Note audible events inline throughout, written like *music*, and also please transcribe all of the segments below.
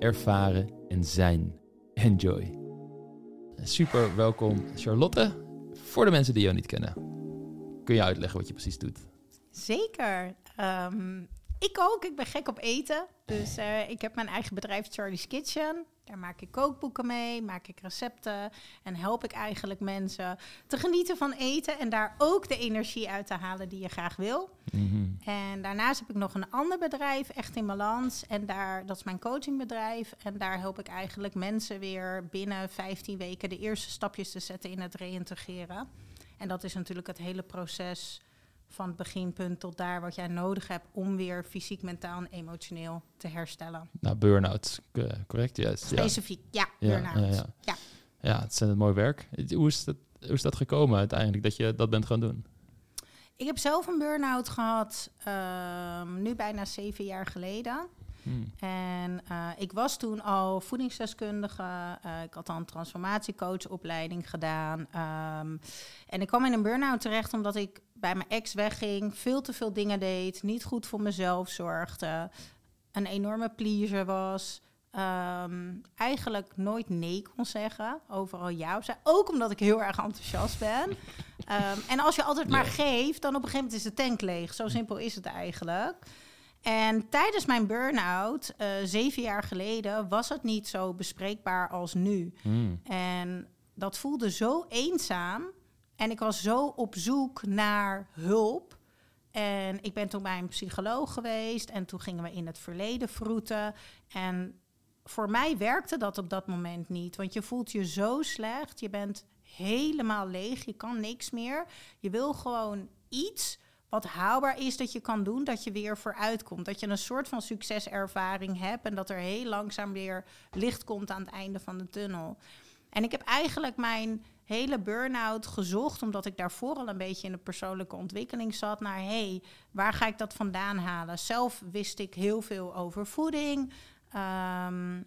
ervaren en zijn. Enjoy. Super welkom Charlotte. Voor de mensen die jou niet kennen, kun je uitleggen wat je precies doet? Zeker. Ehm, ik ook. Ik ben gek op eten. Dus uh, ik heb mijn eigen bedrijf Charlie's Kitchen. Daar maak ik kookboeken mee, maak ik recepten en help ik eigenlijk mensen te genieten van eten en daar ook de energie uit te halen die je graag wil. Mm En daarnaast heb ik nog een ander bedrijf, Echt in Balans. En daar, dat is mijn coachingbedrijf. En daar help ik eigenlijk mensen weer binnen 15 weken de eerste stapjes te zetten in het reïntegreren. En dat is natuurlijk het hele proces van het beginpunt tot daar wat jij nodig hebt om weer fysiek, mentaal en emotioneel te herstellen. Nou, burn-out, correct? Yes. Specifiek, ja, ja burn-out. Ja, ja, ja. het is een mooi werk. Hoe is, dat, hoe is dat gekomen uiteindelijk, dat je dat bent gaan doen? Ik heb zelf een burn-out gehad, um, nu bijna zeven jaar geleden. Hmm. En uh, ik was toen al voedingsdeskundige. Uh, ik had al een transformatiecoachopleiding gedaan. Um, en ik kwam in een burn-out terecht omdat ik bij mijn ex wegging, veel te veel dingen deed, niet goed voor mezelf zorgde, een enorme pleaser was. Um, eigenlijk nooit nee kon zeggen, overal ja of zei. Ook omdat ik heel erg enthousiast ben. um, *laughs* en als je altijd maar geeft, dan op een gegeven moment is de tank leeg. Zo simpel is het eigenlijk. En tijdens mijn burn-out, uh, zeven jaar geleden, was het niet zo bespreekbaar als nu. Mm. En dat voelde zo eenzaam. En ik was zo op zoek naar hulp. En ik ben toen bij een psycholoog geweest. En toen gingen we in het verleden vroeten. En voor mij werkte dat op dat moment niet. Want je voelt je zo slecht. Je bent helemaal leeg. Je kan niks meer. Je wil gewoon iets wat haalbaar is dat je kan doen, dat je weer vooruit komt. Dat je een soort van succeservaring hebt en dat er heel langzaam weer licht komt aan het einde van de tunnel. En ik heb eigenlijk mijn hele burn-out gezocht, omdat ik daarvoor al een beetje in de persoonlijke ontwikkeling zat, naar hé, hey, waar ga ik dat vandaan halen? Zelf wist ik heel veel over voeding, um,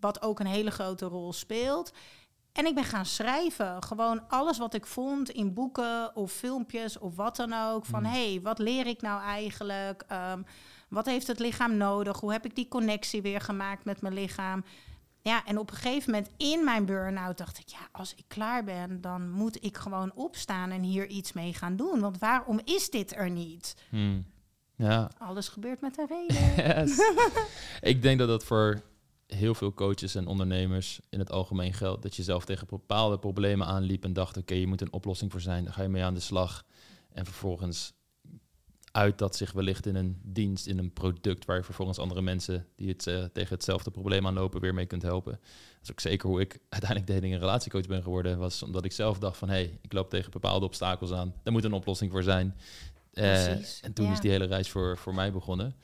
wat ook een hele grote rol speelt. En ik ben gaan schrijven. Gewoon alles wat ik vond in boeken of filmpjes of wat dan ook. Van hé, hmm. hey, wat leer ik nou eigenlijk? Um, wat heeft het lichaam nodig? Hoe heb ik die connectie weer gemaakt met mijn lichaam? Ja, en op een gegeven moment in mijn burn-out dacht ik, ja, als ik klaar ben, dan moet ik gewoon opstaan en hier iets mee gaan doen. Want waarom is dit er niet? Hmm. Ja. Alles gebeurt met een *laughs* reden. *laughs* ik denk dat dat voor heel veel coaches en ondernemers in het algemeen geldt. Dat je zelf tegen bepaalde problemen aanliep en dacht, oké, je moet een oplossing voor zijn. Daar ga je mee aan de slag. En vervolgens uit dat zich wellicht in een dienst, in een product, waar je vervolgens andere mensen die het uh, tegen hetzelfde probleem aanlopen weer mee kunt helpen. Dat is ook zeker hoe ik *laughs* uiteindelijk de hele relatiecoach ben geworden, was omdat ik zelf dacht van hé, hey, ik loop tegen bepaalde obstakels aan, daar moet een oplossing voor zijn. Uh, en toen is die hele reis voor, voor mij begonnen.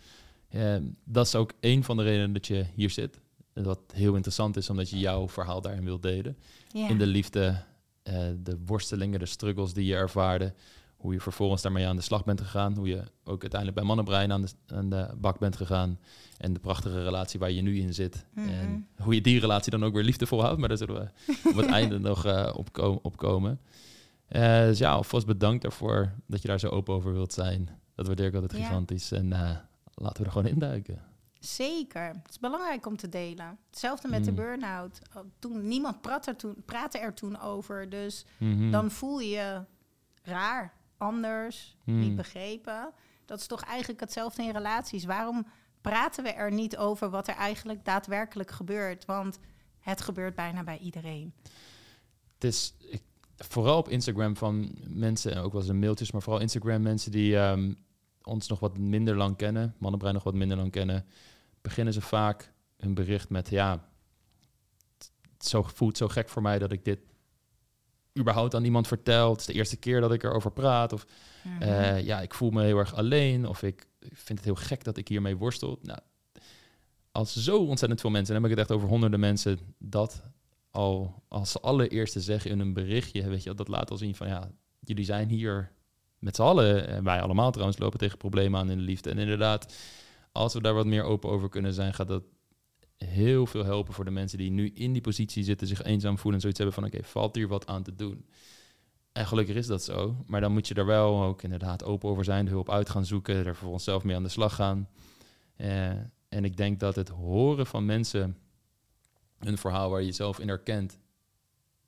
Uh, dat is ook een van de redenen dat je hier zit. Wat heel interessant is, omdat je jouw verhaal daarin wilt delen. Ja. In de liefde, de worstelingen, de struggles die je ervaarde hoe je vervolgens daarmee aan de slag bent gegaan. Hoe je ook uiteindelijk bij Mannenbrein aan de, aan de bak bent gegaan. En de prachtige relatie waar je nu in zit. Mhm. En hoe je die relatie dan ook weer liefdevol houdt. Maar daar zullen we *laughs* op het einde nog uh, op, komen. Uh, dus ja, alvast bedankt daarvoor dat je daar zo open over wilt zijn. Dat waardeer ik altijd gigantisch. En uh, laten we er gewoon induiken. Zeker. Het is belangrijk om te delen. Hetzelfde met de mm. burn-out. Toen, niemand praatte er toen, praatte er toen over. Dus mhm. dan voel je je raar anders, niet hmm. begrepen. Dat is toch eigenlijk hetzelfde in relaties. Waarom praten we er niet over wat er eigenlijk daadwerkelijk gebeurt? Want het gebeurt bijna bij iedereen. Het is ik, vooral op Instagram van mensen, en ook wel eens in mailtjes, maar vooral Instagram mensen die ehm, ons nog wat minder lang kennen, mannenbrein nog wat minder lang kennen, beginnen ze vaak hun bericht met ja, het zo, voelt zo gek voor mij dat ik dit überhaupt aan iemand verteld. Het is de eerste keer dat ik erover praat. Of mhm. eh, ja, ik voel me heel erg alleen. Of ik vind het heel gek dat ik hiermee worstel. Nou, als zo ontzettend veel mensen, en dan heb ik het echt over honderden mensen, dat al als allereerste zeggen in een berichtje, weet je, dat laat al zien van ja, jullie zijn hier met z'n allen, en wij allemaal trouwens, lopen tegen problemen aan in de liefde. En inderdaad, als we daar wat meer open over kunnen zijn, gaat dat heel veel helpen voor de mensen die nu in die positie zitten, zich eenzaam voelen en zoiets hebben van oké, valt hier wat aan te doen? En gelukkig is dat zo, maar dan moet je er wel ook inderdaad open over zijn, de hulp uit gaan zoeken, er voor onszelf mee aan de slag gaan. Uh, en ik denk dat het horen van mensen een verhaal waar je jezelf in herkent,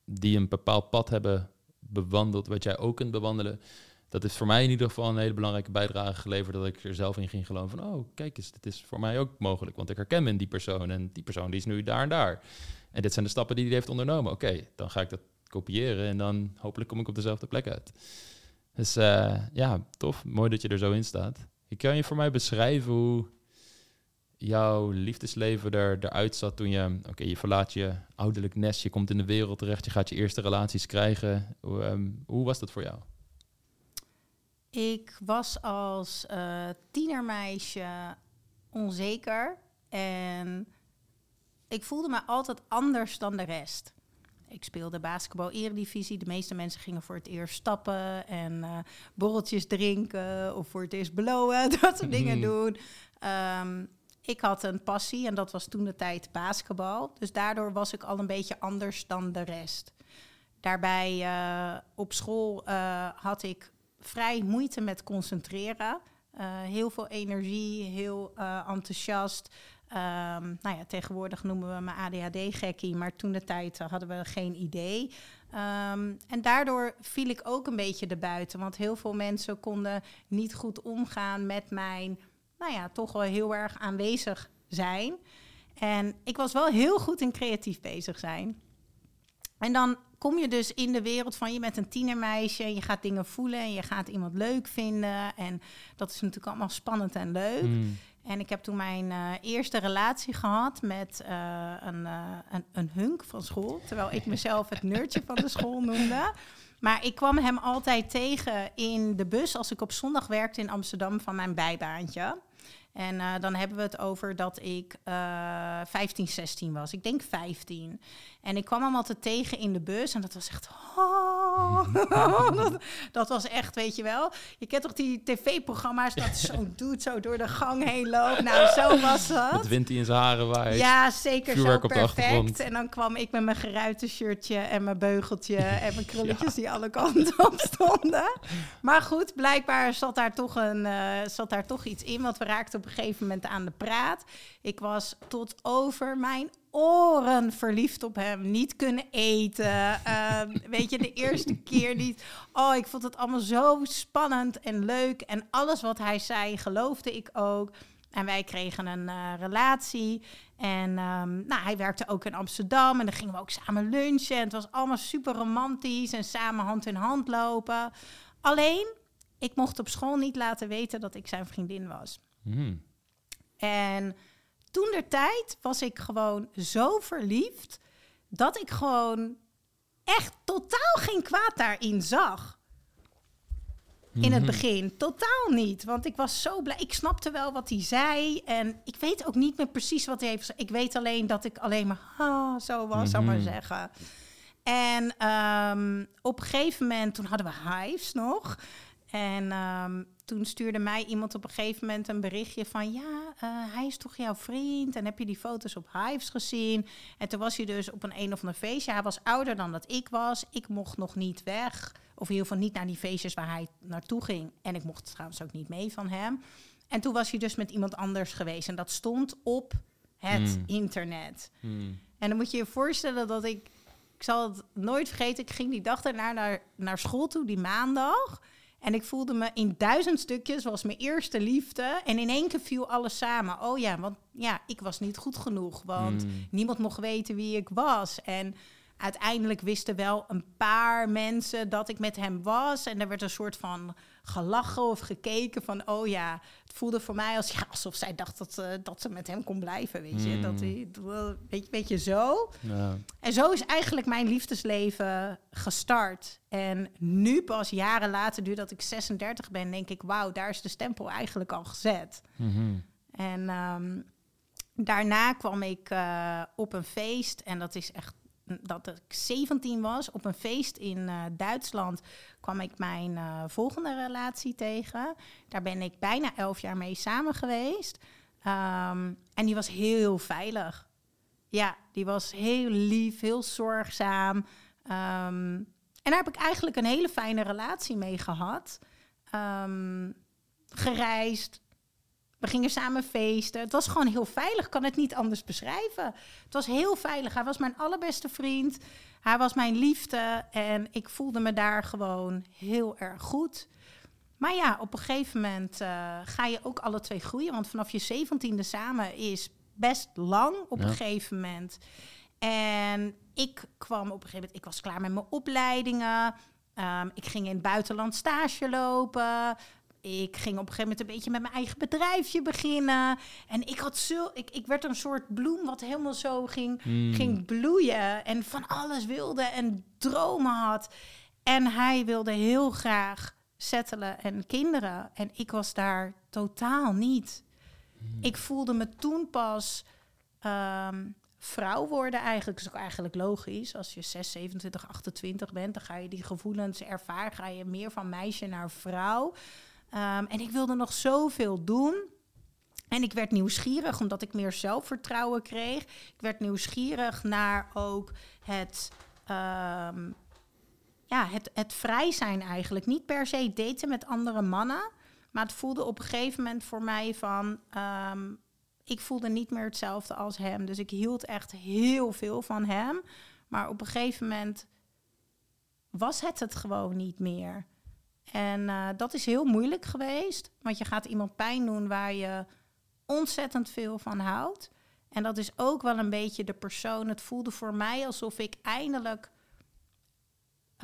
die een bepaald pad hebben bewandeld, wat jij ook kunt bewandelen, dat is voor mij in ieder geval een hele belangrijke bijdrage geleverd dat ik er zelf in ging geloven van, oh, kijk eens, dit is voor mij ook mogelijk, want ik herken me in die persoon en die persoon die is nu daar en daar. En dit zijn de stappen die hij heeft ondernomen. Oké, dan ga ik dat kopiëren en dan hopelijk kom ik op dezelfde plek uit. Dus uh, ja, tof. Mooi dat je er zo in staat. Kan je voor mij beschrijven hoe jouw liefdesleven er, eruit zat toen je, oké, je verlaat je ouderlijk nest, je komt in de wereld terecht, je gaat je eerste relaties krijgen. Hoe, ehm, hoe was dat voor jou? Ik was als uh, tienermeisje onzeker en ik voelde me altijd anders dan de rest. Ik speelde basketbal eredivisie. De meeste mensen gingen voor het eerst stappen en uh, borreltjes drinken of voor het eerst blowen, *laughs* dat soort dingen doen. Ehm, ik had een passie en dat was toen de tijd basketbal. Dus daardoor was ik al een beetje anders dan de rest. Daarbij uh, op school uh, had ik vrij moeite met concentreren. Uh, heel veel energie, heel enthousiast. Um, nou ja, tegenwoordig noemen we me ADHD-gekkie, maar toen de tijd hadden we geen idee. Um, en daardoor viel ik ook een beetje erbuiten, want heel veel mensen konden niet goed omgaan met mijn nou ja, toch wel heel erg aanwezig zijn. En ik was wel heel goed in creatief bezig zijn. En dan kom je dus in de wereld van je bent een tienermeisje, je gaat dingen voelen en je gaat iemand leuk vinden. En dat is natuurlijk allemaal spannend en leuk. Hmm. En ik heb toen mijn uh, eerste relatie gehad met uh, een, uh, een, een, hunk van school. Terwijl ik mezelf het nerdje van de school noemde. Maar ik kwam hem altijd tegen in de bus als ik op zondag werkte in Amsterdam van mijn bijbaantje. En uh, dan hebben we het over dat ik uh, 15, 16 was. Ik denk 15. En ik kwam hem altijd tegen in de bus. En dat was echt. Oh, *laughs* dat, dat, was echt, weet je wel. Je kent toch die tv-programma's dat *laughs* zo'n doet zo door de gang heen loopt. Nou, zo was het. Met wind in zijn haren waait. Ja, zeker zo perfect. En dan kwam ik met mijn geruite shirtje en mijn beugeltje *laughs* en mijn krulletjes die alle kanten op stonden. Maar goed, blijkbaar zat daar toch, een, uh, zat daar toch iets in. Want we raakten op een gegeven moment aan de praat. Ik was tot over mijn oren verliefd op hem. Niet kunnen eten. *laughs* Ehm, weet je, de eerste keer niet. Oh, ik vond het allemaal zo spannend en leuk. En alles wat hij zei, geloofde ik ook. En wij kregen een uh, relatie. En um, nou, hij werkte ook in Amsterdam. En dan gingen we ook samen lunchen. En het was allemaal super romantisch. En samen hand in hand lopen. Alleen, ik mocht op school niet laten weten dat ik zijn vriendin was. Hmm. En toen der tijd was ik gewoon zo verliefd dat ik gewoon echt totaal geen kwaad daarin zag. In het mhm. begin totaal niet, want ik was zo blij. Ik snapte wel wat hij zei en ik weet ook niet meer precies wat hij heeft. Ik weet alleen dat ik alleen maar ah, zo was, mm zou maar zeggen. En um, op een gegeven moment, toen hadden we Hives nog. En um, toen stuurde mij iemand op een gegeven moment een berichtje van... ja, uh, hij is toch jouw vriend? En heb je die foto's op Hives gezien? En toen was hij dus op een een of ander feestje. Hij was ouder dan dat ik was. Ik mocht nog niet weg. Of in ieder geval niet naar die feestjes waar hij naartoe ging. En ik mocht trouwens ook niet mee van hem. En toen was hij dus met iemand anders geweest. En dat stond op het hmm. internet. Hmm. En dan moet je je voorstellen dat ik... Ik zal het nooit vergeten. Ik ging die dag daarna naar, naar school toe, die maandag... En ik voelde me in duizend stukjes, was mijn eerste liefde. En in één keer viel alles samen. Oh ja, want ja, ik was niet goed genoeg. Want hmm. niemand mocht weten wie ik was. En uiteindelijk wisten wel een paar mensen dat ik met hem was. En er werd een soort van gelachen of gekeken van, oh ja, het voelde voor mij als, ja, alsof zij dacht dat, uh, dat ze met hem kon blijven, weet je. Dat, hij, weet, weet je, zo. Ja. En zo is eigenlijk mijn liefdesleven gestart. En nu pas jaren later, nu dat ik 36 ben, denk ik, wauw, daar is de stempel eigenlijk al gezet. Mhm. En um, daarna kwam ik eh, op een feest en dat is echt dat ik 17 was. Op een feest in uh, Duitsland kwam ik mijn uh, volgende relatie tegen. Daar ben ik bijna elf jaar mee samen geweest. Um, en die was heel veilig. Ja, die was heel lief, heel zorgzaam. Um, en daar heb ik eigenlijk een hele fijne relatie mee gehad. Um, gereisd, we gingen samen feesten. Het was gewoon heel veilig. Ik kan het niet anders beschrijven. Het was heel veilig. Hij was mijn allerbeste vriend. Hij was mijn liefde. En ik voelde me daar gewoon heel erg goed. Maar ja, op een gegeven moment uh, ga je ook alle twee groeien. Want vanaf je zeventiende samen is best lang op een gegeven moment. En ik kwam op een gegeven moment... Ik was klaar met mijn opleidingen. Um, ik ging in het buitenland stage lopen. Ik ging op een gegeven moment een beetje met mijn eigen bedrijfje beginnen. En ik had zo, ik, ik werd een soort bloem wat helemaal zo ging, hmm. ging bloeien. En van alles wilde en dromen had. En hij wilde heel graag settelen en kinderen. En ik was daar totaal niet. Hmm. Ik voelde me toen pas um, vrouw worden eigenlijk. Is ook eigenlijk logisch. Als je 6, 27, 28 bent, dan ga je die gevoelens ervaren. Ga je meer van meisje naar vrouw. Ehm, en ik wilde nog zoveel doen. En ik werd nieuwsgierig omdat ik meer zelfvertrouwen kreeg. Ik werd nieuwsgierig naar ook het, um, ja, het, het vrij zijn eigenlijk. Niet per se daten met andere mannen. Maar het voelde op een gegeven moment voor mij van... Ehm, ik voelde niet meer hetzelfde als hem. Dus ik hield echt heel veel van hem. Maar op een gegeven moment was het het gewoon niet meer. En uh, dat is heel moeilijk geweest, want je gaat iemand pijn doen waar je ontzettend veel van houdt. En dat is ook wel een beetje de persoon. Het voelde voor mij alsof ik eindelijk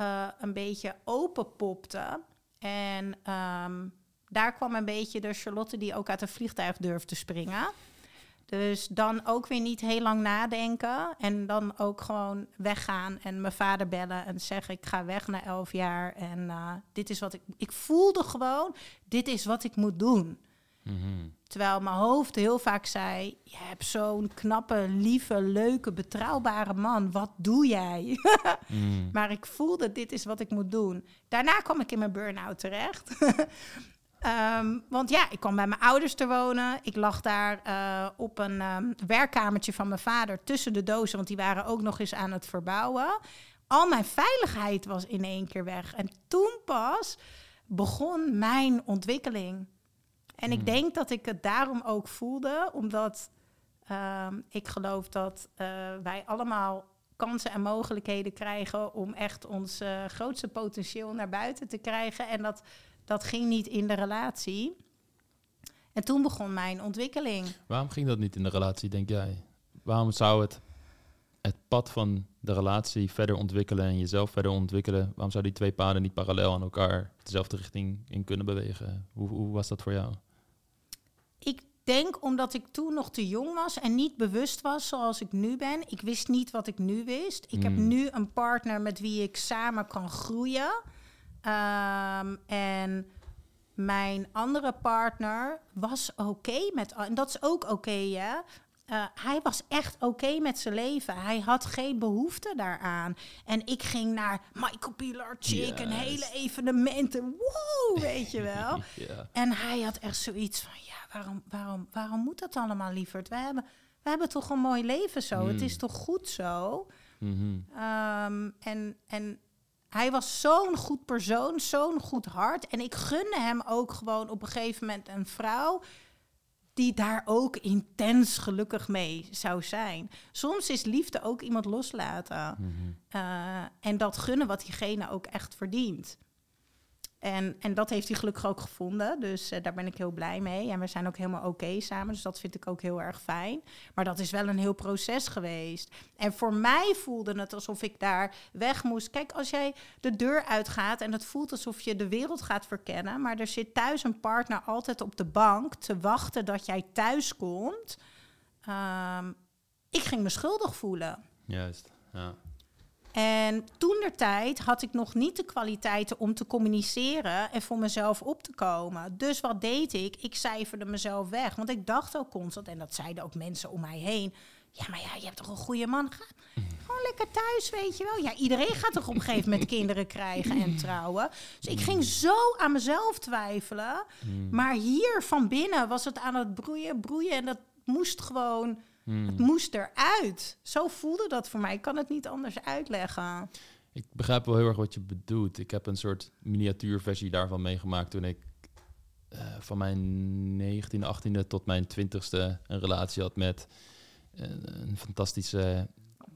uh, een beetje openpopte. En um, daar kwam een beetje de Charlotte die ook uit een vliegtuig durfde springen. Dus dan ook weer niet heel lang nadenken. En dan ook gewoon weggaan en mijn vader bellen en zeggen: Ik ga weg na elf jaar. En uh, dit is wat ik. Ik voelde gewoon: dit is wat ik moet doen. Mm Terwijl mijn hoofd heel vaak zei: Je hebt zo'n knappe, lieve, leuke, betrouwbare man. Wat doe jij? *laughs* mm. Maar ik voelde: dit is wat ik moet doen. Daarna kwam ik in mijn burn-out terecht. Ehm, want ja, ik kwam bij mijn ouders te wonen. Ik lag daar uh, op een um, werkkamertje van mijn vader tussen de dozen, want die waren ook nog eens aan het verbouwen. Al mijn veiligheid was in één keer weg. En toen pas begon mijn ontwikkeling. En ik hmm. denk dat ik het daarom ook voelde, omdat um, ik geloof dat uh, wij allemaal kansen en mogelijkheden krijgen om echt ons uh, grootste potentieel naar buiten te krijgen. En dat dat ging niet in de relatie. En toen begon mijn ontwikkeling. Waarom ging dat niet in de relatie, denk jij? Waarom zou het, het pad van de relatie verder ontwikkelen en jezelf verder ontwikkelen? Waarom zou die twee paden niet parallel aan elkaar dezelfde richting in kunnen bewegen? Hoe, hoe was dat voor jou? Ik denk omdat ik toen nog te jong was en niet bewust was zoals ik nu ben. Ik wist niet wat ik nu wist. Ik heb hmm. nu een partner met wie ik samen kan groeien. Um, en mijn andere partner was oké met... En dat is ook oké, okay, Uh, hij was echt oké met zijn leven. Hij had geen behoefte daaraan. En ik ging naar Michael Pilar Chick en hele evenementen. Wow, weet je wel. *laughs* En hij had echt zoiets van... Ja, waarom, waarom, waarom moet dat allemaal, lieverd? We hebben, we hebben toch een mooi leven zo? Het is mm. toch goed zo? Mm -hmm. um, en, en hij was zo'n goed persoon, zo'n goed hart. En ik gunde hem ook gewoon op een gegeven moment een vrouw die daar ook intens gelukkig mee zou zijn. Soms is liefde ook iemand loslaten. Mhm. Eh, en dat gunnen wat diegene ook echt verdient. En, en dat heeft hij gelukkig ook gevonden. Dus uh, daar ben ik heel blij mee. En we zijn ook helemaal oké samen. Dus dat vind ik ook heel erg fijn. Maar dat is wel een heel proces geweest. En voor mij voelde het alsof ik daar weg moest. Kijk, als jij de deur uitgaat en het voelt alsof je de wereld gaat verkennen. Maar er zit thuis een partner altijd op de bank te wachten dat jij thuis komt. Um, ik ging me schuldig voelen. Juist, ja. En toen der tijd had ik nog niet de kwaliteiten om te communiceren en voor mezelf op te komen. Dus wat deed ik? Ik cijferde mezelf weg. Want ik dacht ook constant, en dat zeiden ook mensen om mij heen. Ja, maar ja, je hebt toch een goede man. Ga gewoon lekker thuis, weet je wel. Ja, iedereen gaat toch op een gegeven moment *laughs* kinderen krijgen en trouwen. Dus ik ging zo aan mezelf twijfelen. Hmm. Maar hier van binnen was het aan het broeien, broeien. En dat moest gewoon, Hmm. het moest eruit. Zo voelde dat voor mij. Ik kan het niet anders uitleggen. Ik begrijp wel heel erg wat je bedoelt. Ik heb een soort miniatuurversie daarvan meegemaakt toen ik eh, van mijn 19e, 18e tot mijn 20ste een relatie had met een, een fantastische,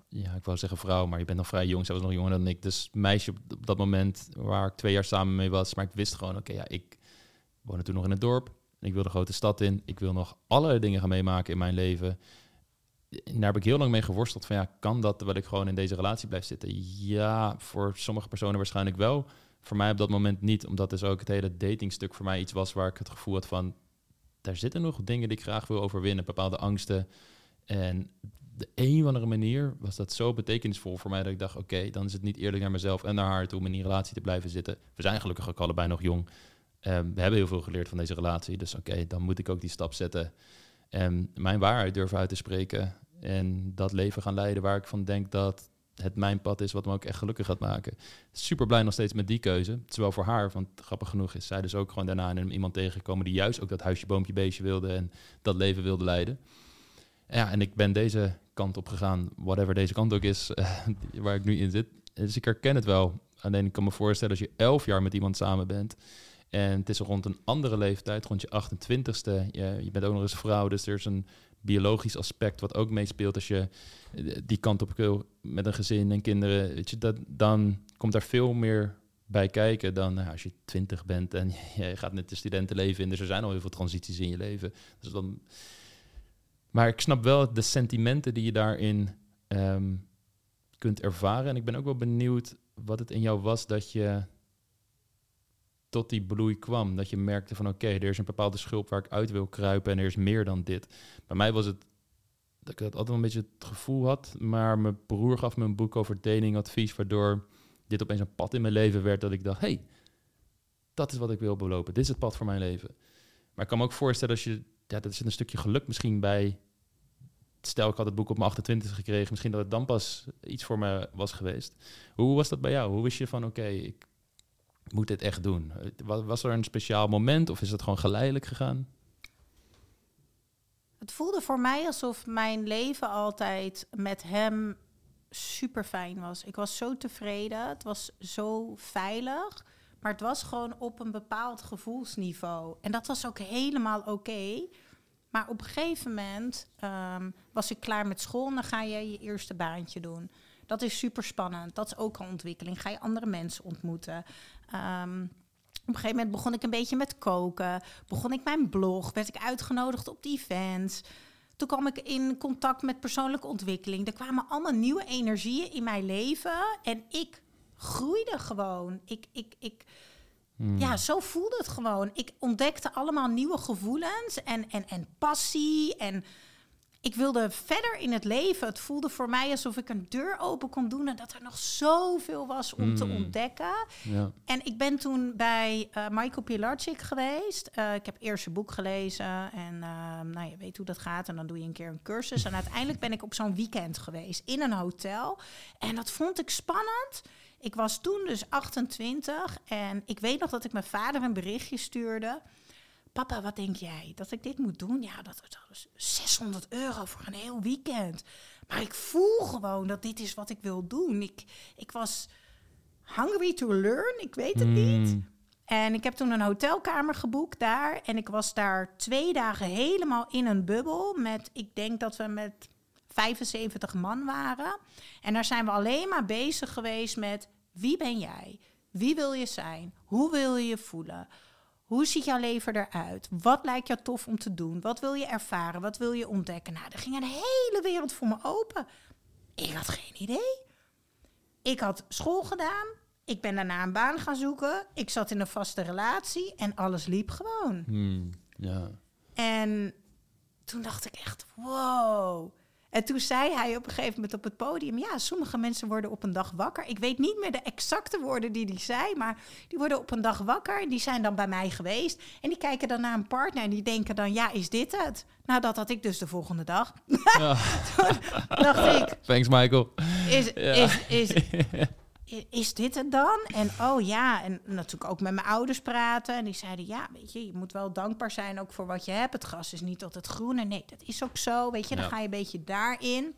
ja, ik wou zeggen vrouw, maar je bent nog vrij jong, zij was nog jonger dan ik. Dus meisje op, dat moment waar ik twee jaar samen mee was, maar ik wist gewoon, oké, ja, ik woonde toen nog in het dorp. En ik wil de grote stad in. Ik wil nog allerlei dingen gaan meemaken in mijn leven. Daar heb ik heel lang mee geworsteld van ja, kan dat terwijl ik gewoon in deze relatie blijf zitten? Ja, voor sommige personen waarschijnlijk wel. Voor mij op dat moment niet, omdat dus ook het hele datingstuk voor mij iets was waar ik het gevoel had van, daar zitten nog dingen die ik graag wil overwinnen, bepaalde angsten. En de een of andere manier was dat zo betekenisvol voor mij dat ik dacht, oké, dan is het niet eerlijk naar mezelf en naar haar toe om in die relatie te blijven zitten. We zijn gelukkig ook allebei nog jong. Ehm, we hebben heel veel geleerd van deze relatie, dus oké, dan moet ik ook die stap zetten. En mijn waarheid durven uit te spreken en dat leven gaan leiden waar ik van denk dat het mijn pad is wat me ook echt gelukkig gaat maken. Super blij nog steeds met die keuze. Zowel voor haar, want grappig genoeg is zij dus ook gewoon daarna iemand tegengekomen die juist ook dat huisje, boompje, beestje wilde en dat leven wilde leiden. Ja, en ik ben deze kant op gegaan, whatever deze kant ook is, eh, *laughs* waar ik nu in zit. Dus ik herken het wel. Alleen ik kan me voorstellen als je elf jaar met iemand samen bent en het is rond een andere leeftijd, rond je 28ste, je, je bent ook nog eens vrouw, dus er is een biologisch aspect wat ook meespeelt als je eh, die kant op wil met een gezin en kinderen, weet je, dat, dan komt daar veel meer bij kijken dan nou, als je 20 bent en *laughs* je gaat net de studentenleven in. Dus er zijn al heel veel transities in je leven. Dus dan... Maar ik snap wel de sentimenten die je daarin ehm, kunt ervaren. En ik ben ook wel benieuwd wat het in jou was dat je tot die bloei kwam. Dat je merkte van oké, er is een bepaalde schulp waar ik uit wil kruipen en er is meer dan dit. Bij mij was het dat ik dat altijd wel een beetje het gevoel had. Maar mijn broer gaf me een boek over datingadvies, waardoor dit opeens een pad in mijn leven werd dat ik dacht, hey, dat is wat ik wil belopen. Dit is het pad voor mijn leven. Maar ik kan me ook voorstellen als je, dat zit een stukje geluk misschien bij. Stel, ik had het boek op mijn 28 gekregen, misschien dat het dan pas iets voor me was geweest. Hoe was dat bij jou? Hoe wist je van, oké, ik moet dit echt doen? Was, er een speciaal moment of is het gewoon geleidelijk gegaan? Het voelde voor mij alsof mijn leven altijd met hem super fijn was. Ik was zo tevreden. Het was zo veilig. Maar het was gewoon op een bepaald gevoelsniveau. En dat was ook helemaal oké. Maar op een gegeven moment um, was ik klaar met school en dan ga je je eerste baantje doen. Dat is super spannend. Dat is ook een ontwikkeling. Ga je andere mensen ontmoeten. Um, op een gegeven moment begon ik een beetje met koken. Begon ik mijn blog. Werd ik uitgenodigd op die events. Toen kwam ik in contact met persoonlijke ontwikkeling. Er kwamen allemaal nieuwe energieën in mijn leven. En ik groeide gewoon. Ik, ik, ik, hmm. Ja, zo voelde het gewoon. Ik ontdekte allemaal nieuwe gevoelens en, en, en passie. En ik wilde verder in het leven. Het voelde voor mij alsof ik een deur open kon doen en dat er nog zoveel was om mm. te ontdekken. Ja. En ik ben toen bij uh, Michael Pilarczyk geweest. Uh, ik heb eerst zijn boek gelezen en uh, nou, je weet hoe dat gaat. En dan doe je een keer een cursus. En uiteindelijk ben ik op zo'n weekend geweest in een hotel. En dat vond ik spannend. Ik was toen dus 28 en ik weet nog dat ik mijn vader een berichtje stuurde papa, wat denk jij? Dat ik dit moet doen? Ja, dat is 600 euro voor een heel weekend. Maar ik voel gewoon dat dit is wat ik wil doen. Ik, ik was hungry to learn, ik weet het niet. Hmm. En ik heb toen een hotelkamer geboekt daar. En ik was daar twee dagen helemaal in een bubbel. Met, ik denk dat we met 75 man waren. En daar zijn we alleen maar bezig geweest met wie ben jij? Wie wil je zijn? Hoe wil je je voelen? Hoe ziet jouw leven eruit? Wat lijkt jou tof om te doen? Wat wil je ervaren? Wat wil je ontdekken? Nou, er ging een hele wereld voor me open. Ik had geen idee. Ik had school gedaan. Ik ben daarna een baan gaan zoeken. Ik zat in een vaste relatie en alles liep gewoon. Hmm, ja. En toen dacht ik echt, wow. En toen zei hij op een gegeven moment op het podium: Ja, sommige mensen worden op een dag wakker. Ik weet niet meer de exacte woorden die hij zei, maar die worden op een dag wakker. Die zijn dan bij mij geweest. En die kijken dan naar een partner en die denken dan: Ja, is dit het? Nou, dat had ik dus de volgende dag. Ja. *laughs* dacht ik. Thanks, Michael. Is, is, is, is dit het dan? En oh ja, en natuurlijk ook met mijn ouders praten. En die zeiden, ja, weet je, je moet wel dankbaar zijn ook voor wat je hebt. Het gras is niet altijd groen. En nee, dat is ook zo, weet je. Dan ga je een beetje daarin.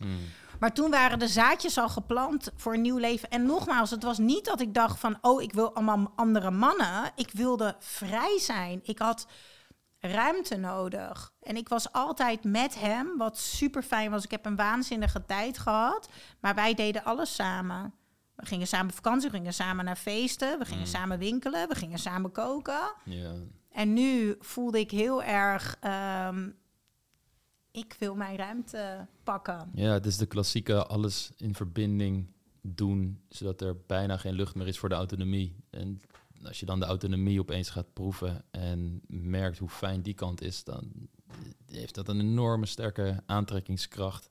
Mm. Maar toen waren de zaadjes al geplant voor een nieuw leven. En nogmaals, het was niet dat ik dacht van, oh, ik wil allemaal andere mannen. Ik wilde vrij zijn. Ik had ruimte nodig. En ik was altijd met hem, wat super fijn was. Ik heb een waanzinnige tijd gehad. Maar wij deden alles samen. We gingen samen vakantie, we gingen samen naar feesten, we gingen mm. samen winkelen, we gingen samen koken. Ja. En nu voelde ik heel erg, um, ik wil mijn ruimte pakken. Ja, het is de klassieke alles in verbinding doen, zodat er bijna geen lucht meer is voor de autonomie. En als je dan de autonomie opeens gaat proeven en merkt hoe fijn die kant is, dan heeft dat een enorme sterke aantrekkingskracht.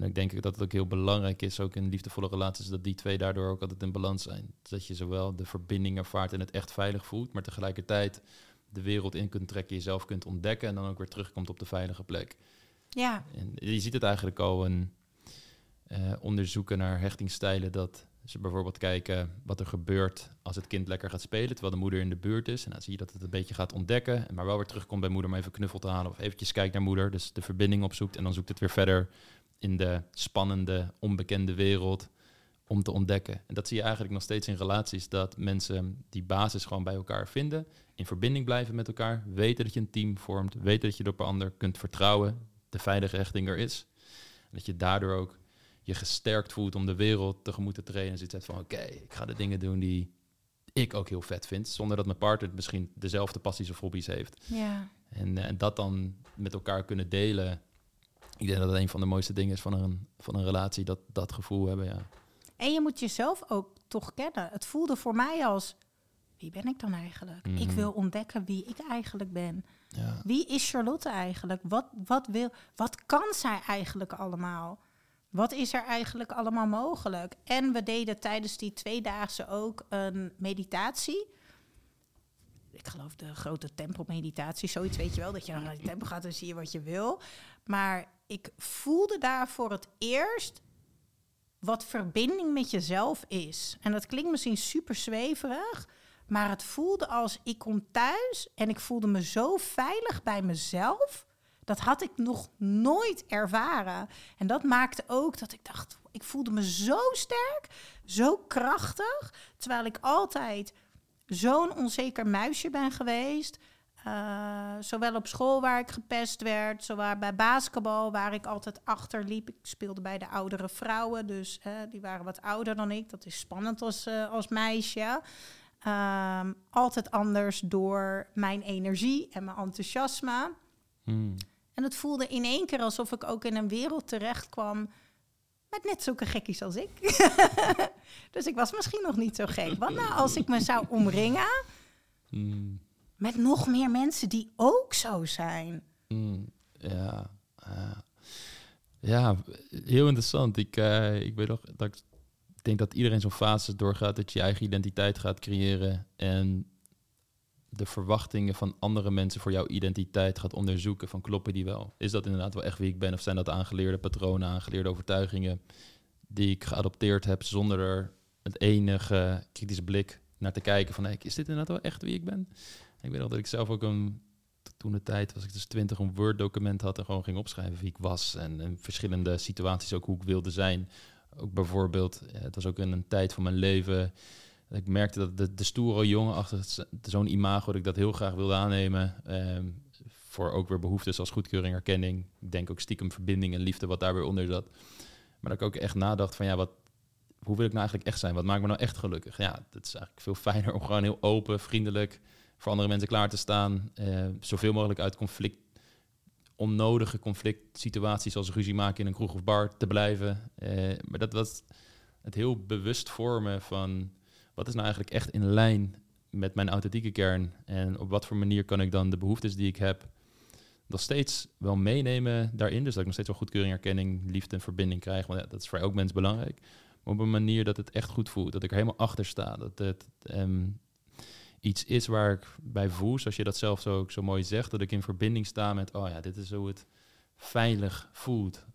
En ik denk dat het ook heel belangrijk is, ook in liefdevolle relaties, dat die twee daardoor ook altijd in balans zijn. Dat je zowel de verbinding ervaart en het echt veilig voelt, maar tegelijkertijd de wereld in kunt trekken, jezelf kunt ontdekken en dan ook weer terugkomt op de veilige plek. Ja. En je ziet het eigenlijk al in uh, onderzoeken naar hechtingsstijlen, dat ze bijvoorbeeld kijken wat er gebeurt als het kind lekker gaat spelen, terwijl de moeder in de buurt is. En dan zie je dat het een beetje gaat ontdekken, maar wel weer terugkomt bij moeder om even knuffel te halen of eventjes kijkt naar moeder, dus de verbinding opzoekt en dan zoekt het weer verder in de spannende, onbekende wereld om te ontdekken. En dat zie je eigenlijk nog steeds in relaties, dat mensen die basis gewoon bij elkaar vinden, in verbinding blijven met elkaar, weten dat je een team vormt, weten dat je op een ander kunt vertrouwen, de veilige richting er is. En dat je daardoor ook je gesterkt voelt om de wereld tegemoet te trainen. En zit van oké, ik ga de dingen doen die ik ook heel vet vind, zonder dat mijn partner misschien dezelfde passies of hobby's heeft. Ja. En, en dat dan met elkaar kunnen delen ik denk dat het een van de mooiste dingen is van een, van een relatie, dat, dat gevoel hebben, ja. En je moet jezelf ook toch kennen. Het voelde voor mij als, wie ben ik dan eigenlijk? Ik mhm. wil ontdekken wie ik eigenlijk ben. Ja. Wie is Charlotte eigenlijk? Wat, wat, wil, wat kan zij eigenlijk allemaal? Wat is er eigenlijk allemaal mogelijk? En we deden tijdens die tweedaagse ook een meditatie. Ik geloof de grote tempelmeditatie, zoiets weet je wel. Dat je dan naar die tempel gaat en zie je wat je wil. Maar ik voelde daar voor het eerst wat verbinding met jezelf is. En dat klinkt misschien super zweverig, maar het voelde als ik kom thuis en ik voelde me zo veilig bij mezelf. Dat had ik nog nooit ervaren. En dat maakte ook dat ik dacht, ik voelde me zo sterk, zo krachtig, terwijl ik altijd zo'n onzeker muisje ben geweest. Uh, zowel op school waar ik gepest werd, zowel bij basketbal waar ik altijd achter liep. Ik speelde bij de oudere vrouwen, dus uh, die waren wat ouder dan ik. Dat is spannend als, uh, als meisje. Um, altijd anders door mijn energie en mijn enthousiasme. Hmm. En het voelde in één keer alsof ik ook in een wereld terecht kwam met net zulke gekkies als ik. *laughs* dus ik was misschien nog niet zo gek. Want nou, als ik me zou omringen... Hmm met nog meer mensen die ook zo zijn. Mm, ja, ja, heel interessant. Ik, uh, ik weet nog dat ik denk dat iedereen zo'n fase doorgaat dat je, je eigen identiteit gaat creëren en de verwachtingen van andere mensen voor jouw identiteit gaat onderzoeken van kloppen die wel? Is dat inderdaad wel echt wie ik ben of zijn dat aangeleerde patronen, aangeleerde overtuigingen die ik geadopteerd heb zonder er het enige kritische blik naar te kijken van hey, is dit inderdaad wel echt wie ik ben? Ik weet nog dat ik zelf ook een, toen de tijd was ik dus twintig, een Word-document had en gewoon ging opschrijven wie ik was. En in verschillende situaties ook hoe ik wilde zijn. Ook bijvoorbeeld, het was ook in een tijd van mijn leven. Dat ik merkte dat de, stoere jongen achter zo'n imago, dat ik dat heel graag wilde aannemen. Ehm, voor ook weer behoeftes als goedkeuring, erkenning. Ik denk ook stiekem verbinding en liefde, wat daar weer onder zat. Maar dat ik ook echt nadacht van ja, wat, hoe wil ik nou eigenlijk echt zijn? Wat maakt me nou echt gelukkig? Ja, het is eigenlijk veel fijner om gewoon heel open, vriendelijk, voor andere mensen klaar te staan. Uh, zoveel mogelijk uit conflict, onnodige conflict situaties zoals ruzie maken in een kroeg of bar te blijven. Uh, maar dat was het heel bewust vormen van wat is nou eigenlijk echt in lijn met mijn authentieke kern en op wat voor manier kan ik dan de behoeftes die ik heb nog steeds wel meenemen daarin. Dus dat ik nog steeds wel goedkeuring, erkenning, liefde en verbinding krijg. Want dat is voor elk mens belangrijk. Op een manier dat het echt goed voelt. Dat ik er helemaal achter sta. Dat het ehm, iets is waar ik bij voel, zoals je dat zelf zo, zo mooi zegt. Dat ik in verbinding sta met, oh ja, dit is hoe het veilig voelt.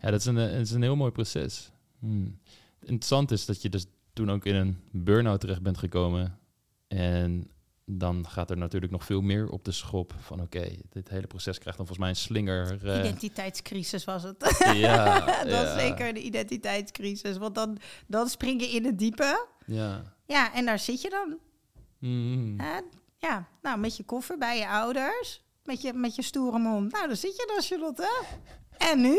Ja, dat is een, dat is een heel mooi proces. Hmm. Interessant is dat je dus toen ook in een burn-out terecht bent gekomen. En dan gaat er natuurlijk nog veel meer op de schop van oké, dit hele proces krijgt dan volgens mij een slinger. Uh... Identiteitscrisis was het. Ja, *laughs* dat is zeker de identiteitscrisis. Want dan, dan spring je in het diepe. Ja. Ja, en daar zit je dan. Mm. ja, nou, met je koffer bij je ouders. Met je, met je stoere mond. Nou, dan zit je dan, Charlotte. En nu?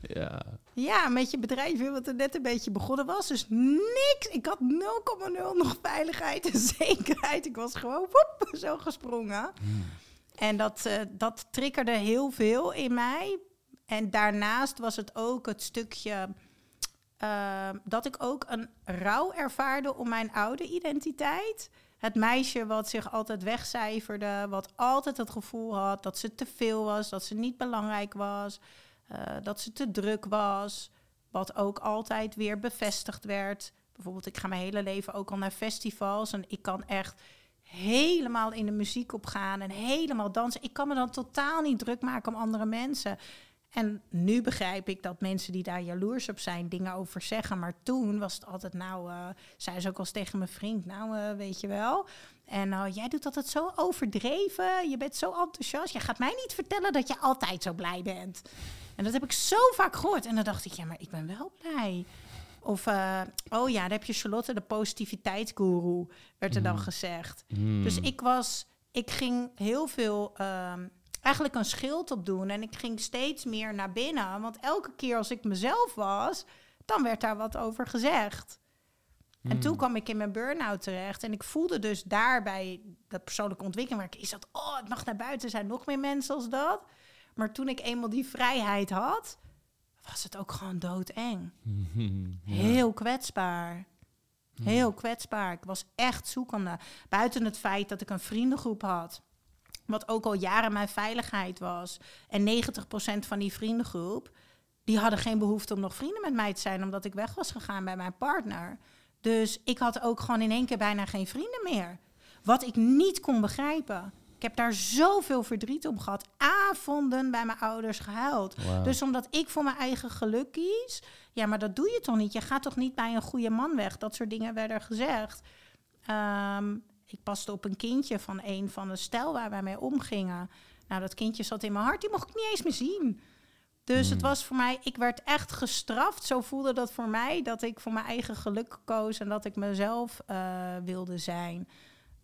Ja. Ja, met je bedrijf, wat er net een beetje begonnen was. Dus niks. Ik had 0,0 nog veiligheid en *laughs* zekerheid. Ik was gewoon woep, zo gesprongen. Hmm. En dat, uh, dat triggerde heel veel in mij. En daarnaast was het ook het stukje uh, dat ik ook een rouw ervaarde om mijn oude identiteit. Het meisje wat zich altijd wegcijferde, wat altijd het gevoel had dat ze te veel was, dat ze niet belangrijk was. Eh, dat ze te druk was. Wat ook altijd weer bevestigd werd. Bijvoorbeeld, ik ga mijn hele leven ook al naar festivals. En ik kan echt helemaal in de muziek opgaan en helemaal dansen. Ik kan me dan totaal niet druk maken om andere mensen. En nu begrijp ik dat mensen die daar jaloers op zijn, dingen over zeggen. Maar toen was het altijd, nou, uh, zei ze ook als tegen mijn vriend, nou, uh, weet je wel. En uh, jij doet altijd zo overdreven, je bent zo enthousiast. Je gaat mij niet vertellen dat je altijd zo blij bent. En dat heb ik zo vaak gehoord. En dan dacht ik, ja, maar ik ben wel blij. Of, uh, oh ja, dan heb je Charlotte, de positiviteitsguru, werd er dan mm. gezegd. Mm. Dus ik was, ik ging heel veel, um, eigenlijk een schild op doen. En ik ging steeds meer naar binnen. Want elke keer als ik mezelf was, dan werd daar wat over gezegd. En toen mm. kwam ik in mijn burn-out terecht. En ik voelde dus daarbij dat persoonlijke ontwikkeling. Waar ik is dat, oh, het mag naar buiten zijn, nog meer mensen als dat. Maar toen ik eenmaal die vrijheid had, was het ook gewoon doodeng. *laughs* Heel kwetsbaar. Heel kwetsbaar. Ik was echt zoekende. Buiten het feit dat ik een vriendengroep had. Wat ook al jaren mijn veiligheid was. En 90% van die vriendengroep, die hadden geen behoefte om nog vrienden met mij te zijn, omdat ik weg was gegaan bij mijn partner. Dus ik had ook gewoon in één keer bijna geen vrienden meer. Wat ik niet kon begrijpen. Ik heb daar zoveel verdriet om gehad. Avonden bij mijn ouders gehuild. Dus omdat ik voor mijn eigen geluk kies. Ja, maar dat doe je toch niet? Je gaat toch niet bij een goede man weg? Dat soort dingen werden gezegd. Um, ik paste op een kindje van een van de stel waar wij mee omgingen. Nou, dat kindje zat in mijn hart. Die mocht ik niet eens meer zien. Dus het hmm. was voor mij, ik werd echt gestraft. Zo voelde dat voor mij, dat ik voor mijn eigen geluk koos en dat ik mezelf uh, wilde zijn.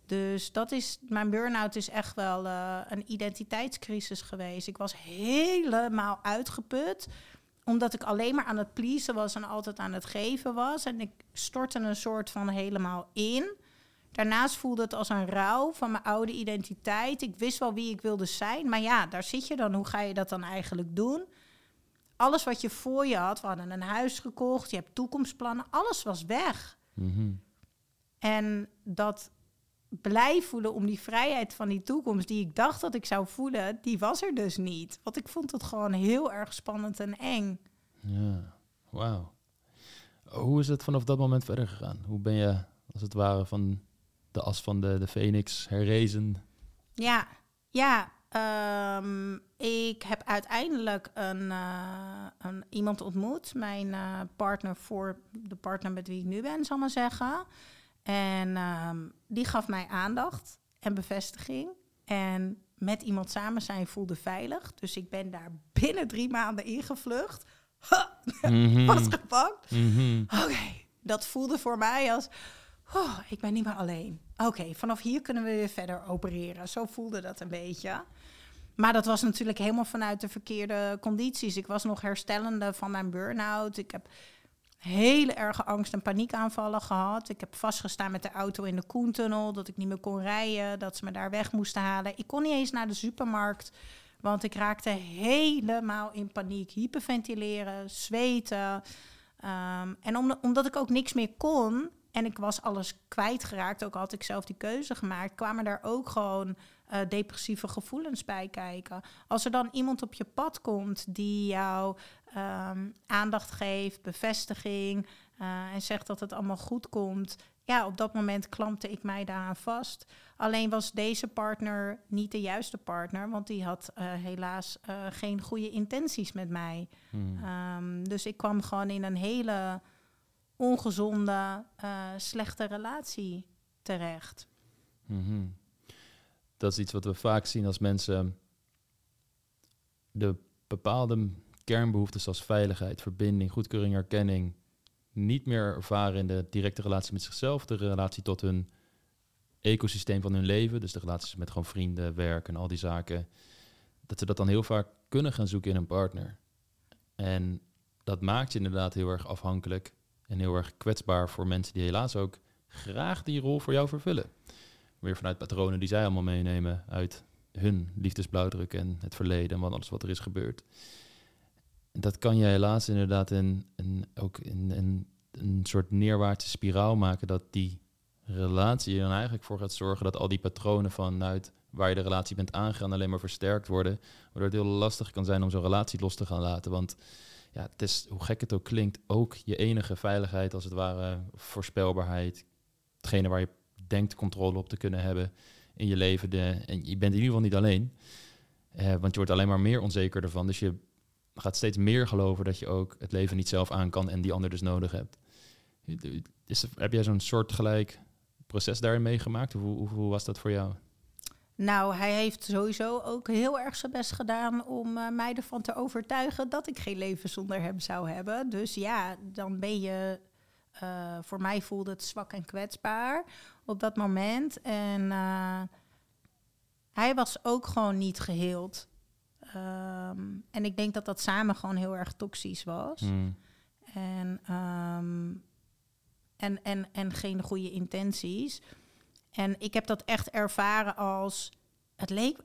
Dus dat is, mijn burn-out is echt wel uh, een identiteitscrisis geweest. Ik was helemaal uitgeput, omdat ik alleen maar aan het pleasen was en altijd aan het geven was. En ik stortte een soort van helemaal in. Daarnaast voelde het als een rouw van mijn oude identiteit. Ik wist wel wie ik wilde zijn, maar ja, daar zit je dan. Hoe ga je dat dan eigenlijk doen? Alles wat je voor je had, we hadden een huis gekocht, je hebt toekomstplannen, alles was weg. Mhm. En dat blij voelen om die vrijheid van die toekomst die ik dacht dat ik zou voelen, die was er dus niet. Want ik vond het gewoon heel erg spannend en eng. Ja, wauw. Hoe is het vanaf dat moment verder gegaan? Hoe ben je als het ware van de as van de, de Phoenix herrezen? Ja, ja. Ehm, ik heb uiteindelijk een, uh, een, iemand ontmoet, mijn uh, partner voor de partner met wie ik nu ben, zal maar zeggen. En ehm, die gaf mij aandacht en bevestiging. En met iemand samen zijn voelde veilig. Dus ik ben daar binnen drie maanden ingevlucht. *laughs* Mm Was gepakt. Mhm. Oké, dat voelde voor mij als... Oh, ik ben niet meer alleen. Oké, vanaf hier kunnen we weer verder opereren. Zo voelde dat een beetje. Maar dat was natuurlijk helemaal vanuit de verkeerde condities. Ik was nog herstellende van mijn burn-out. Ik heb hele erge angst- en paniekaanvallen gehad. Ik heb vastgestaan met de auto in de Koentunnel, dat ik niet meer kon rijden, dat ze me daar weg moesten halen. Ik kon niet eens naar de supermarkt, want ik raakte helemaal in paniek. Hyperventileren, zweten. Um, en omdat ik ook niks meer kon en ik was alles kwijtgeraakt, ook had ik zelf die keuze gemaakt, kwamen daar ook gewoon eh, depressieve gevoelens bij kijken. Als er dan iemand op je pad komt die jou ehm, aandacht geeft, bevestiging en zegt dat het allemaal goed komt, ja, op dat moment klampte ik mij daaraan vast. Alleen was deze partner niet de juiste partner, want die had helaas geen goede intenties met mij. Hmm. Ehm, dus ik kwam gewoon in een hele ongezonde, uh, slechte relatie terecht. Mhm. Dat is iets wat we vaak zien als mensen de bepaalde kernbehoeftes zoals veiligheid, verbinding, goedkeuring, erkenning niet meer ervaren in de directe relatie met zichzelf, de relatie tot hun ecosysteem van hun leven, dus de relaties met gewoon vrienden, werk en al die zaken, dat ze dat dan heel vaak kunnen gaan zoeken in een partner. En dat maakt je inderdaad heel erg afhankelijk en heel erg kwetsbaar voor mensen die helaas ook graag die rol voor jou vervullen. Weer vanuit patronen die zij allemaal meenemen uit hun liefdesblauwdruk en het verleden en wat alles wat er is gebeurd. Dat kan je helaas inderdaad in, in ook in, in, een soort neerwaartse spiraal maken dat die relatie er dan eigenlijk voor gaat zorgen dat al die patronen vanuit waar je de relatie bent aangegaan alleen maar versterkt worden. Waardoor het heel lastig kan zijn om zo'n relatie los te gaan laten. Want ja, het is, hoe gek het ook klinkt, ook je enige veiligheid, als het ware, voorspelbaarheid. Hetgene waar je denkt controle op te kunnen hebben in je leven. De, en je bent in ieder geval niet alleen. Eh, want je wordt alleen maar meer onzeker ervan. Dus je gaat steeds meer geloven dat je ook het leven niet zelf aan kan en die ander dus nodig hebt. Is, heb jij zo'n soortgelijk proces daarin meegemaakt? Hoe, hoe, hoe was dat voor jou? Nou, hij heeft sowieso ook heel erg zijn best gedaan om uh, mij ervan te overtuigen dat ik geen leven zonder hem zou hebben. Dus ja, dan ben je. Uh, voor mij voelde het zwak en kwetsbaar op dat moment. En uh, hij was ook gewoon niet geheeld. Um, en ik denk dat dat samen gewoon heel erg toxisch was. Hmm. En, um, en, en, en geen goede intenties. En ik heb dat echt ervaren als. Het, leek,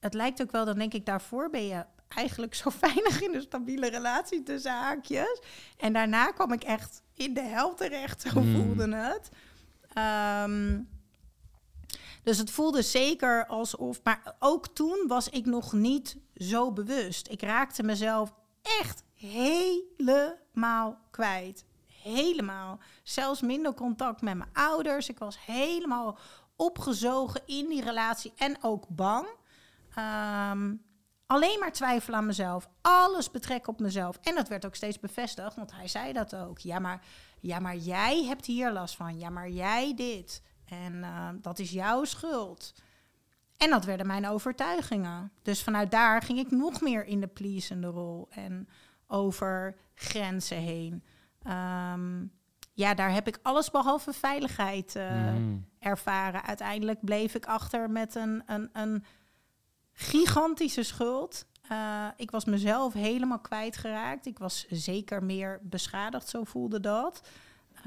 het lijkt ook wel, dan denk ik, daarvoor ben je eigenlijk zo *laughs* weinig in een stabiele relatie tussen haakjes. En daarna kwam ik echt in de hel terecht, zo hmm. voelde het. Ehm, dus het voelde zeker alsof. Maar ook toen was ik nog niet zo bewust. Ik raakte mezelf echt helemaal kwijt helemaal. Zelfs minder contact met mijn ouders. Ik was helemaal opgezogen in die relatie en ook bang. Ehm, alleen maar twijfel aan mezelf. Alles betrekken op mezelf. En dat werd ook steeds bevestigd, want hij zei dat ook. Ja, maar, ja, maar jij hebt hier last van. Ja, maar jij dit. En uh, dat is jouw schuld. En dat werden mijn overtuigingen. Dus vanuit daar ging ik nog meer in de pleasende rol en over grenzen heen. Ehm, ja, daar heb ik alles behalve veiligheid uh, ervaren. Uiteindelijk bleef ik achter met een, een, een gigantische schuld. Uh, ik was mezelf helemaal kwijtgeraakt. Ik was zeker meer beschadigd, zo voelde dat.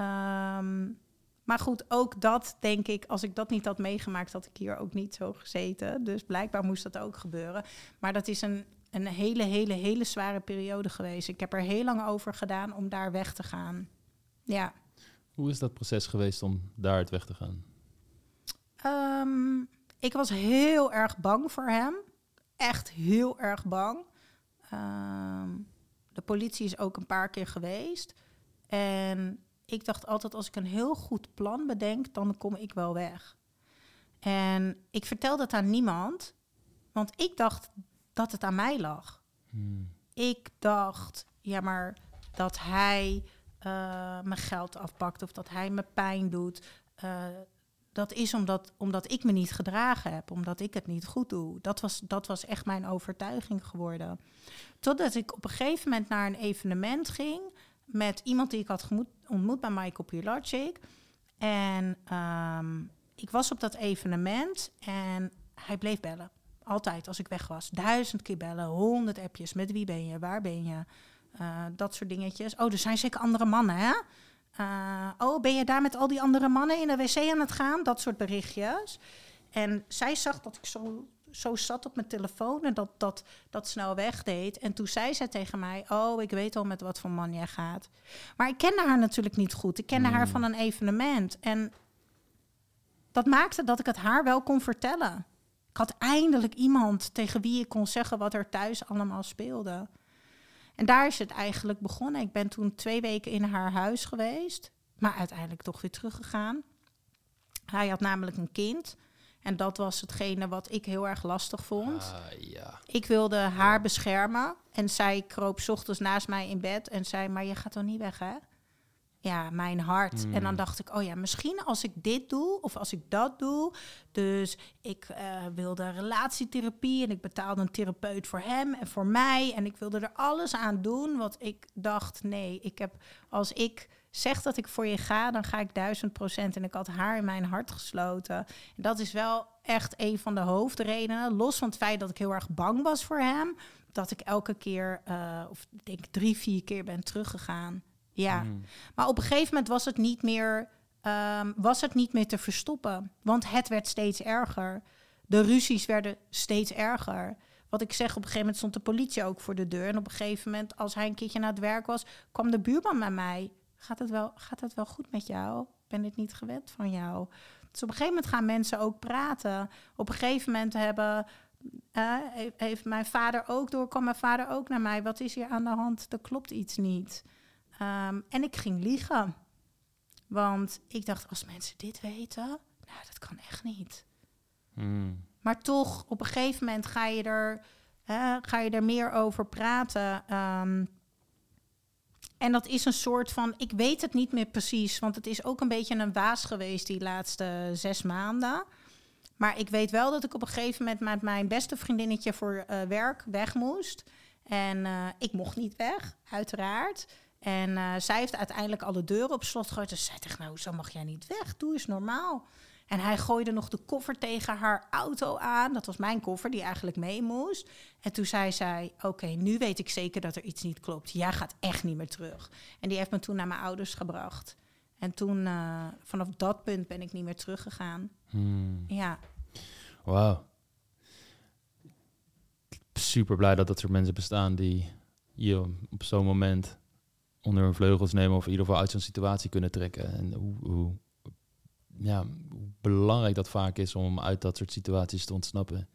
Um, maar goed, ook dat denk ik, als ik dat niet had meegemaakt, had ik hier ook niet zo gezeten. Dus blijkbaar moest dat ook gebeuren. Maar dat is een een hele, hele, hele zware periode geweest. Ik heb er heel lang over gedaan om daar weg te gaan. Ja. Hoe is dat proces geweest om daaruit weg te gaan? Ehm, ik was heel erg bang voor hem. Echt heel erg bang. Ehm, de politie is ook een paar keer geweest. En ik dacht altijd, als ik een heel goed plan bedenk, dan kom ik wel weg. En ik vertelde het aan niemand, want ik dacht dat het aan mij lag. Hmm. Ik dacht, ja, maar dat hij uh, mijn geld afpakt of dat hij me pijn doet. Uh, dat is omdat, omdat ik me niet gedragen heb, omdat ik het niet goed doe. Dat was, dat was echt mijn overtuiging geworden. Totdat ik op een gegeven moment naar een evenement ging met iemand die ik had ontmoet bij Michael Pilacic. En um, ik was op dat evenement en hij bleef bellen. Altijd als ik weg was. Duizend keer bellen, honderd appjes. Met wie ben je? Waar ben je? Uh, dat soort dingetjes. Oh, er zijn zeker andere mannen, hè? Uh, oh, ben je daar met al die andere mannen in de wc aan het gaan? Dat soort berichtjes. En zij zag dat ik zo, zo zat op mijn telefoon en dat, dat dat snel wegdeed. En toen zei ze tegen mij: Oh, ik weet al met wat voor man jij gaat. Maar ik kende haar natuurlijk niet goed. Ik kende haar hmm. van een evenement. En dat maakte dat ik het haar wel kon vertellen. Ik had eindelijk iemand tegen wie ik kon zeggen wat er thuis allemaal speelde. En daar is het eigenlijk begonnen. Ik ben toen twee weken in haar huis geweest, maar uiteindelijk toch weer teruggegaan. Hij had namelijk een kind. En dat was hetgene wat ik heel erg lastig vond. Ah, ja. Ik wilde haar beschermen. En zij kroop 's ochtends naast mij in bed en zei: Maar je gaat dan niet weg, hè? Ja, mijn hart. En dan Hmm. dacht ik: Oh ja, misschien als ik dit doe of als ik dat doe. Dus ik eh, wilde relatietherapie en ik betaalde een therapeut voor hem en voor mij. En ik wilde er alles aan doen. Want ik dacht: Nee, ik heb als ik zeg dat ik voor je ga, dan ga ik duizend procent. En ik had haar in mijn hart gesloten. En dat is wel echt een van de hoofdredenen. Los van het feit dat ik heel erg bang was voor hem. Dat ik elke keer, eh, of ik denk drie, vier keer ben teruggegaan. Ja. Mm. Maar op een gegeven moment was het niet meer, ehm, was het niet meer te verstoppen. Want het werd steeds erger. De ruzies werden steeds erger. Wat ik zeg, op een gegeven moment stond de politie ook voor de deur. En op een gegeven moment, als hij een keertje naar het werk was, kwam de buurman bij mij. Gaat het wel, gaat het wel goed met jou? Ben dit niet gewend van jou. Dus op een gegeven moment gaan mensen ook praten. Op een gegeven moment hebben, eh, heeft- heeft mijn vader ook door, kwam mijn vader ook naar mij. Wat is hier aan de hand? Er klopt iets niet. Ehm, en ik ging liegen. Want ik dacht, als mensen dit weten, nou, dat kan echt niet. Mm. Maar toch, op een gegeven moment ga je er, hè, ga je er meer over praten. Ehm, en dat is een soort van, ik weet het niet meer precies, want het is ook een beetje een waas geweest die laatste zes maanden. Maar ik weet wel dat ik op een gegeven moment met mijn beste vriendinnetje voor eh, werk weg moest. En eh, ik mocht niet weg, uiteraard. En eh, zij heeft uiteindelijk alle deuren op slot gegooid. Dus zij zegt, nou, zo mag jij niet weg. Doe eens normaal. En hij gooide nog de koffer tegen haar auto aan. Dat was mijn koffer, die eigenlijk mee moest. En toen zei zij, oké, nu weet ik zeker dat er iets niet klopt. Jij gaat echt niet meer terug. En die heeft me toen naar mijn ouders gebracht. En toen, eh, vanaf dat punt ben ik niet meer teruggegaan. Mm. Ja, Wauw. Super blij dat dat soort mensen bestaan die je op zo'n moment onder hun vleugels nemen of in ieder geval uit zo'n situatie kunnen trekken. En hoe, hoe, ja, belangrijk dat vaak is om uit dat soort situaties te ontsnappen.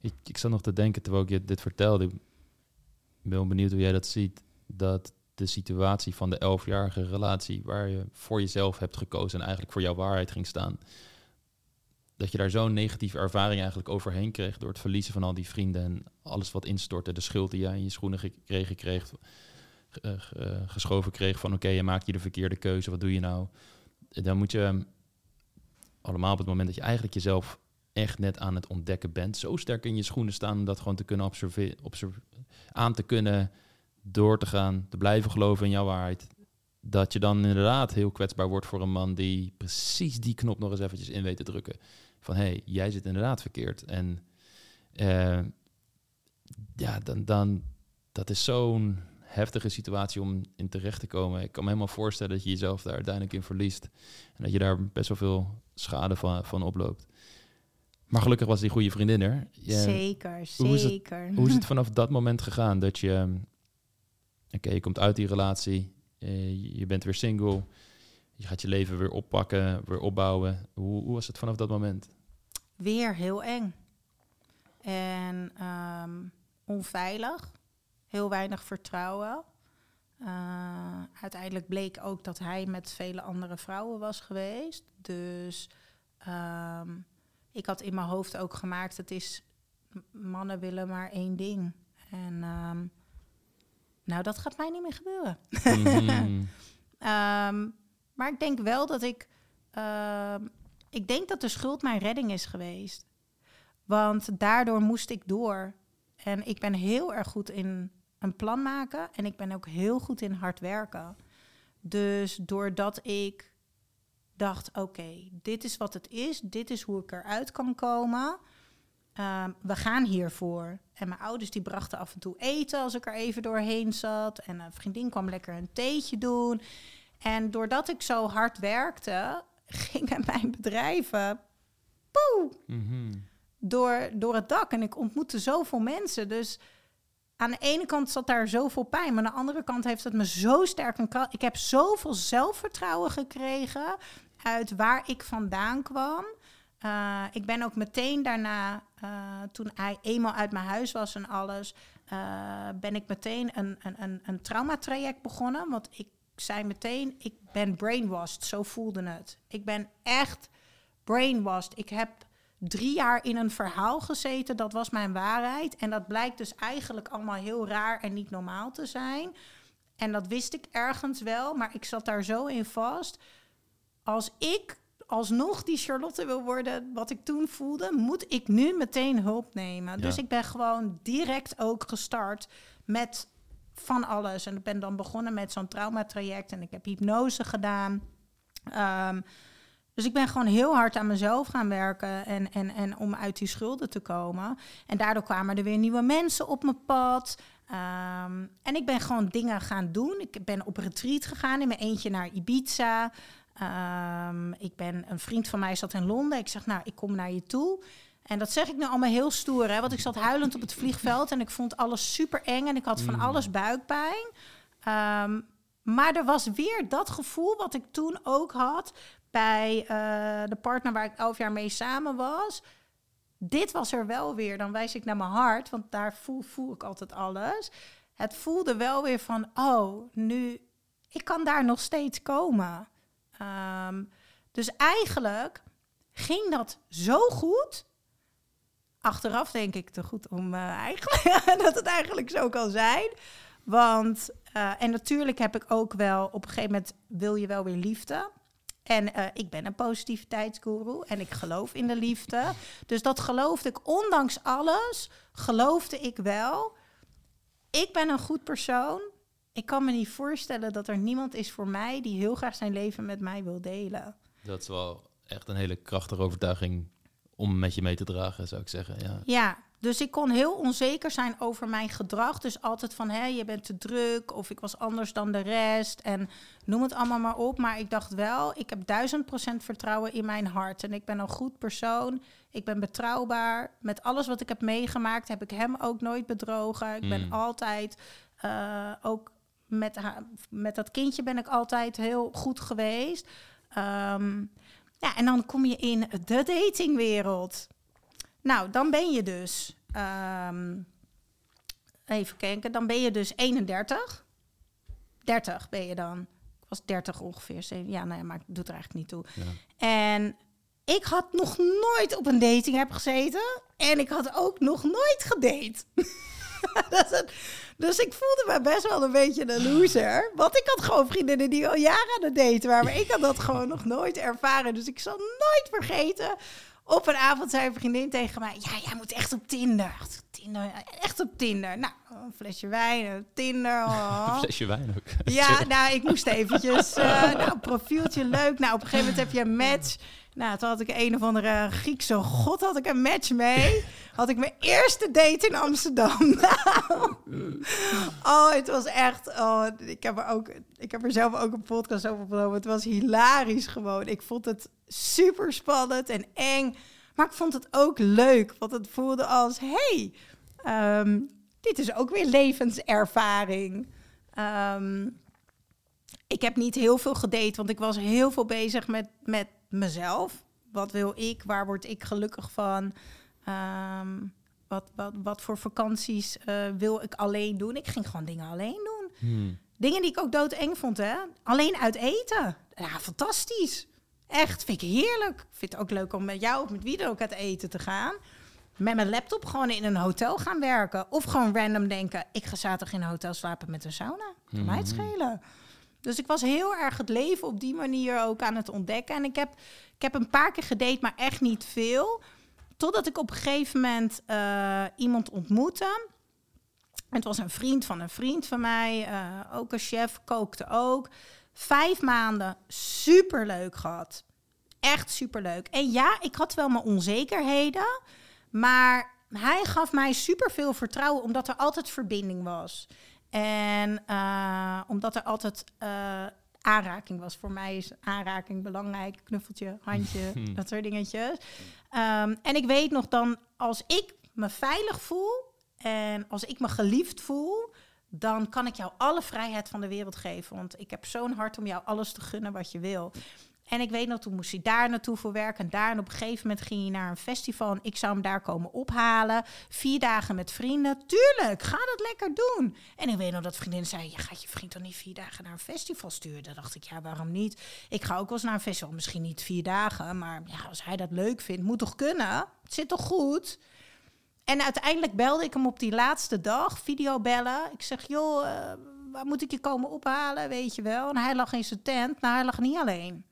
Ik, ik zat nog te denken terwijl ik je dit vertelde. Ik ben benieuwd hoe jij dat ziet. Dat de situatie van de elfjarige relatie waar je voor jezelf hebt gekozen en eigenlijk voor jouw waarheid ging staan dat je daar zo'n negatieve ervaring eigenlijk overheen kreeg door het verliezen van al die vrienden en alles wat instortte, de schuld die jij in je schoenen gekregen kreeg, geschoven kreeg van oké, je maakt je de verkeerde keuze, wat doe je nou? Dan moet je allemaal op het moment dat je eigenlijk jezelf echt net aan het ontdekken bent, zo sterk in je schoenen staan om dat gewoon te kunnen observeren, observe- aan te kunnen, door te gaan, te blijven geloven in jouw waarheid. Dat je dan inderdaad heel kwetsbaar wordt voor een man die precies die knop nog eens eventjes in weet te drukken van hé, hey, jij zit inderdaad verkeerd. En eh, ja, dan, dan, dat is zo'n heftige situatie om in terecht te komen. Ik kan me helemaal voorstellen dat je jezelf daar uiteindelijk in verliest. En dat je daar best wel veel schade van, van oploopt. Maar gelukkig was die goede vriendin er. Je- zeker, hoe is het- zeker. hoe is het *laughs* vanaf dat moment gegaan dat je... Oké, je komt uit die relatie, eh, je bent weer single, je gaat je leven weer oppakken, weer opbouwen. Hoe, hoe was het vanaf dat moment? Weer heel eng. En ehm, onveilig. Heel weinig vertrouwen. Eh, uiteindelijk bleek ook dat hij met vele andere vrouwen was geweest. Dus ehm, ik had in mijn hoofd ook gemaakt: het is mannen willen maar één ding. En ehm, nou, dat gaat mij niet meer gebeuren. Mhm. *laughs* Ehm, maar ik denk wel dat ik. ik denk dat de schuld mijn redding is geweest. Want daardoor moest ik door. En ik ben heel erg goed in een plan maken. En ik ben ook heel goed in hard werken. Dus doordat ik dacht: oké, dit is wat het is. Dit is hoe ik eruit kan komen. Ehm, we gaan hiervoor. En mijn ouders die brachten af en toe eten als ik er even doorheen zat. En een vriendin kwam lekker een theetje doen. En doordat ik zo hard werkte, *laughs* gingen mijn bedrijven poeh, Mhm. door, door het dak. En ik ontmoette zoveel mensen. Dus aan de ene kant zat daar zoveel pijn. Maar aan de andere kant heeft het me zo sterk... Een ik heb zoveel zelfvertrouwen gekregen uit waar ik vandaan kwam. Eh, ik ben ook meteen daarna Uh, toen hij eenmaal uit mijn huis was en alles, uh, ben ik meteen een, een, een, een traumatraject begonnen. Want ik zei meteen, ik ben brainwashed. Zo voelde het. Ik ben echt brainwashed. Ik heb drie jaar in een verhaal gezeten. Dat was mijn waarheid. En dat blijkt dus eigenlijk allemaal heel raar en niet normaal te zijn. En dat wist ik ergens wel, maar ik zat daar zo in vast. Als ik alsnog die Charlotte wil worden, wat ik toen voelde, moet ik nu meteen hulp nemen. Dus ik ben gewoon direct ook gestart met van alles. En ik ben dan begonnen met zo'n traumatraject en ik heb hypnose gedaan. Um, dus ik ben gewoon heel hard aan mezelf gaan werken en, en, en om uit die schulden te komen. En daardoor kwamen er weer nieuwe mensen op mijn pad. Um, en ik ben gewoon dingen gaan doen. Ik ben op retreat gegaan in mijn eentje naar Ibiza. Um, ik ben, een vriend van mij zat in Londen. Ik zeg, nou, ik kom naar je toe. En dat zeg ik nu allemaal heel stoer, hè? Want ik zat huilend op het vliegveld en ik vond alles super eng en ik had van mm. alles buikpijn. Um, maar er was weer dat gevoel wat ik toen ook had bij uh, de partner waar ik elf jaar mee samen was. Dit was er wel weer. Dan wijs ik naar mijn hart, want daar voel, voel ik altijd alles. Het voelde wel weer van, oh, nu, ik kan daar nog steeds komen. Um, dus eigenlijk ging dat zo goed. Achteraf denk ik te goed om uh, eigenlijk *laughs* dat het eigenlijk zo kan zijn. Want, uh, en natuurlijk heb ik ook wel, op een gegeven moment wil je wel weer liefde. En uh, ik ben een positiviteitsguru en ik geloof in de liefde. Dus dat geloofde ik, ondanks alles, geloofde ik wel. Ik ben een goed persoon. Ik kan me niet voorstellen dat er niemand is voor mij die heel graag zijn leven met mij wil delen. Dat is wel echt een hele krachtige overtuiging om met je mee te dragen, zou ik zeggen. Ja, ja dus ik kon heel onzeker zijn over mijn gedrag. Dus altijd van, hé, je bent te druk of ik was anders dan de rest. En noem het allemaal maar op. Maar ik dacht wel, ik heb duizend procent vertrouwen in mijn hart. En ik ben een goed persoon. Ik ben betrouwbaar. Met alles wat ik heb meegemaakt heb ik hem ook nooit bedrogen. Ik ben mm. altijd uh, ook met, haar, met dat kindje ben ik altijd heel goed geweest. Um, ja, en dan kom je in de datingwereld. Nou, dan ben je dus. Um, even kijken, dan ben je dus 31. 30 ben je dan. Ik was 30 ongeveer. Ja, ja, maar het doet er eigenlijk niet toe. Ja. En ik had nog nooit op een dating heb gezeten. En ik had ook nog nooit gedate. *laughs* dus ik voelde me best wel een beetje een loser. Want ik had gewoon vriendinnen die al jaren aan het daten waren. Maar ik had dat gewoon nog nooit ervaren. Dus ik zal nooit vergeten op een avond zei een vriendin tegen mij: Ja, jij moet echt op Tinder. Tinder echt op Tinder. Nou, een flesje wijn, Tinder. *laughs* Oh. Een flesje wijn ook. *laughs* Ja, nou, ik moest eventjes. Uh, *laughs* nou, profieltje leuk. Nou, op een gegeven moment heb je een match. Nou, toen had ik een of andere Griekse god had ik een match mee. Had ik mijn eerste date in Amsterdam. Nou. oh, het was echt... Oh, ik, heb er ook, ik heb er zelf ook een podcast over opgenomen. Het was hilarisch gewoon. Ik vond het super spannend en eng. Maar ik vond het ook leuk. Want het voelde als... hey, um, dit is ook weer levenservaring. Um, ik heb niet heel veel gedate, want ik was heel veel bezig met, met mezelf. Wat wil ik? Waar word ik gelukkig van? Um, wat, wat, wat voor vakanties uh, wil ik alleen doen? Ik ging gewoon dingen alleen doen. Hmm. Dingen die ik ook doodeng vond, hè? Alleen uit eten. Ja, fantastisch. Echt, vind ik heerlijk. Vind het ook leuk om met jou of met wie dan ook uit eten te gaan. Met mijn laptop gewoon in een hotel gaan werken. Of gewoon random denken, ik ga zaterdag in een hotel slapen met een sauna. Kan mij het schelen. Dus ik was heel erg het leven op die manier ook aan het ontdekken. En ik heb, ik heb een paar keer gedate, maar echt niet veel. Totdat ik op een gegeven moment uh, iemand ontmoette. Het was een vriend van een vriend van mij, uh, ook een chef, kookte ook. Vijf maanden superleuk gehad. Echt superleuk. En ja, ik had wel mijn onzekerheden, maar hij gaf mij superveel vertrouwen omdat er altijd verbinding was. En uh, omdat er altijd uh, aanraking was. Voor mij is aanraking belangrijk. Knuffeltje, handje, *laughs* dat soort dingetjes. Um, en ik weet nog dan, als ik me veilig voel en als ik me geliefd voel, dan kan ik jou alle vrijheid van de wereld geven. Want ik heb zo'n hart om jou alles te gunnen wat je wil. En ik weet nog, toen moest hij daar naartoe voor werk. En daar en op een gegeven moment ging hij naar een festival. En ik zou hem daar komen ophalen. Vier dagen met vrienden. Tuurlijk, ga dat lekker doen. En ik weet nog dat vriendin zei: Je gaat je vriend dan niet vier dagen naar een festival sturen? Dan dacht ik: Ja, waarom niet? Ik ga ook wel eens naar een festival. Misschien niet vier dagen. Maar ja, als hij dat leuk vindt, moet toch kunnen? Het zit toch goed? En uiteindelijk belde ik hem op die laatste dag, videobellen. Ik zeg: Joh, uh, waar moet ik je komen ophalen? Weet je wel. En hij lag in zijn tent. Nou, hij lag niet alleen.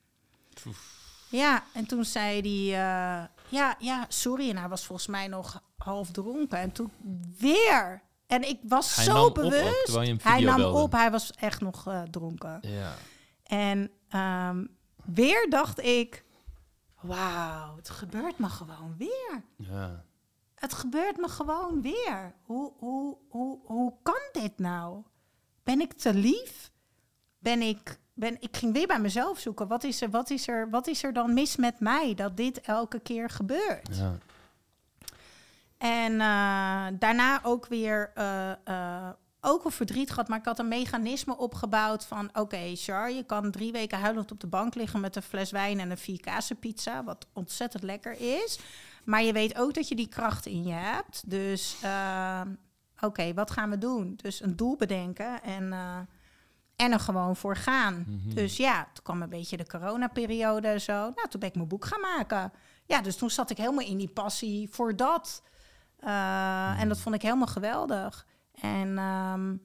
Ja, en toen zei hij, uh, ja, ja, sorry. En hij was volgens mij nog half dronken. En toen weer. En ik was Hij zo nam op bewust. je hem hij nam op, hij was echt nog eh, dronken. Ja. En ehm, weer dacht ik, wauw, het gebeurt me gewoon weer. Ja. Het gebeurt me gewoon weer. Hoe, hoe, hoe, hoe kan dit nou? Ben ik te lief? Ben ik, ben, ik ging weer bij mezelf zoeken. Wat is, er, wat, is er, wat is er dan mis met mij dat dit elke keer gebeurt? ja. En eh, daarna ook weer eh, eh, ook wel verdriet gehad, maar ik had een mechanisme opgebouwd van... oké, Char, je kan drie weken huilend op de bank liggen met een fles wijn en een vier pizza, wat ontzettend lekker is. Maar je weet ook dat je die kracht in je hebt. Dus eh, oké, wat gaan we doen? Dus een doel bedenken en, eh, en er gewoon voor gaan. Mhm. Dus ja, toen kwam een beetje de coronaperiode en zo. Nou, toen ben ik mijn boek gaan maken. Ja, dus toen zat ik helemaal in die passie voor dat. Uh, En dat vond ik helemaal geweldig. En ehm,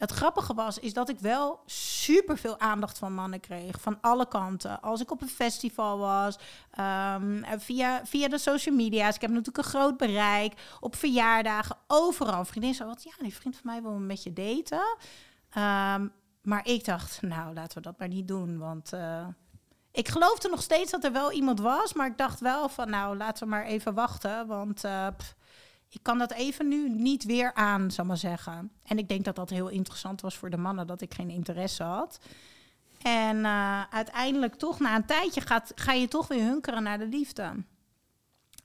het grappige was, is dat ik wel super veel aandacht van mannen kreeg. Van alle kanten. Als ik op een festival was, um, via, via de social media's. Ik heb natuurlijk een groot bereik. Op verjaardagen, overal. Vriendin zei, wat ja, die vriend van mij wil met je daten. Um, maar ik dacht, nou, laten we dat maar niet doen. Want uh, ik geloofde nog steeds dat er wel iemand was. Maar ik dacht wel van, nou, laten we maar even wachten. Want pff, ik kan dat even nu niet weer aan, zal maar zeggen. En ik denk dat dat heel interessant was voor de mannen, dat ik geen interesse had. En uh, uiteindelijk toch, na een tijdje, gaat, ga je toch weer hunkeren naar de liefde.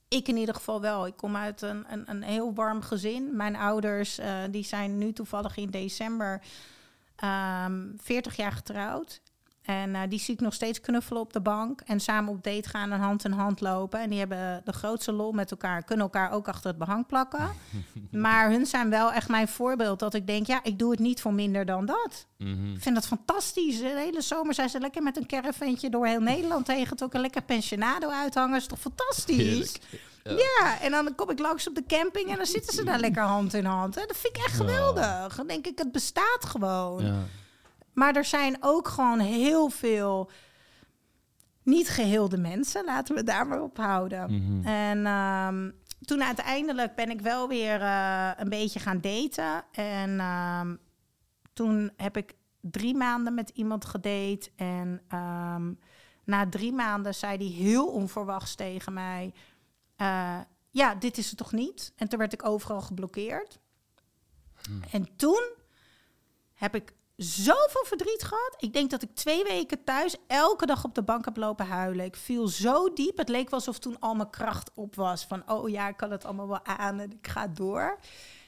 Ik in ieder geval wel. Ik kom uit een, een, een heel warm gezin. Mijn ouders, uh, die zijn nu toevallig in december um, 40 jaar getrouwd. En uh, die zie ik nog steeds knuffelen op de bank. En samen op date gaan en hand in hand lopen. En die hebben de grootste lol met elkaar. Kunnen elkaar ook achter het behang plakken. *laughs* maar hun zijn wel echt mijn voorbeeld. Dat ik denk, ja, ik doe het niet voor minder dan dat. Mhm. Ik vind dat fantastisch. De hele zomer zijn ze lekker met een caravantje door heel Nederland tegen. Ook een lekker pensionado uithangen. Is toch fantastisch? Ja. ja. en dan kom ik langs op de camping en dan zitten ze daar lekker hand in hand. Hè? Dat vind ik echt geweldig. Dan denk ik, het bestaat gewoon. Ja. Maar er zijn ook gewoon heel veel niet geheelde mensen. Laten we daar maar op houden. Mhm. En um, toen uiteindelijk ben ik wel weer uh, een beetje gaan daten. En um, toen heb ik drie maanden met iemand gedate. En um, na drie maanden zei hij heel onverwachts tegen mij... Uh, ja, dit is het toch niet? En toen werd ik overal geblokkeerd. Hmm. En toen heb ik zoveel verdriet gehad. Ik denk dat ik twee weken thuis elke dag op de bank heb lopen huilen. Ik viel zo diep. Het leek alsof toen al mijn kracht op was. Van, oh ja, ik kan het allemaal wel aan en ik ga door.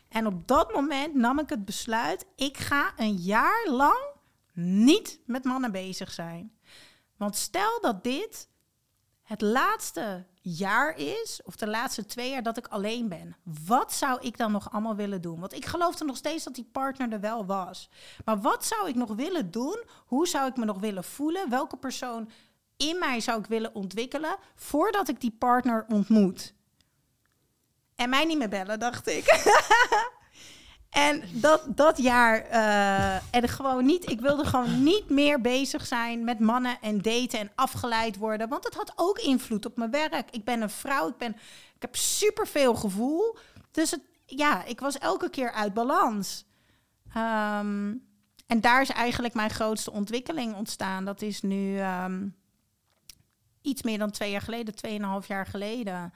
En op dat moment nam ik het besluit... ik ga een jaar lang niet met mannen bezig zijn. Want stel dat dit het laatste jaar is, of de laatste twee jaar dat ik alleen ben, wat zou ik dan nog allemaal willen doen? Want ik geloofde nog steeds dat die partner er wel was. Maar wat zou ik nog willen doen? Hoe zou ik me nog willen voelen? Welke persoon in mij zou ik willen ontwikkelen voordat ik die partner ontmoet? En mij niet meer bellen, dacht ik. *laughs* En dat, dat jaar, uh, en gewoon niet, ik wilde gewoon niet meer bezig zijn met mannen en daten en afgeleid worden. Want het had ook invloed op mijn werk. Ik ben een vrouw, ik, ben, ik heb superveel gevoel. Dus het, ja, ik was elke keer uit balans. Um, en daar is eigenlijk mijn grootste ontwikkeling ontstaan. Dat is nu um, iets meer dan twee jaar geleden, tweeënhalf jaar geleden.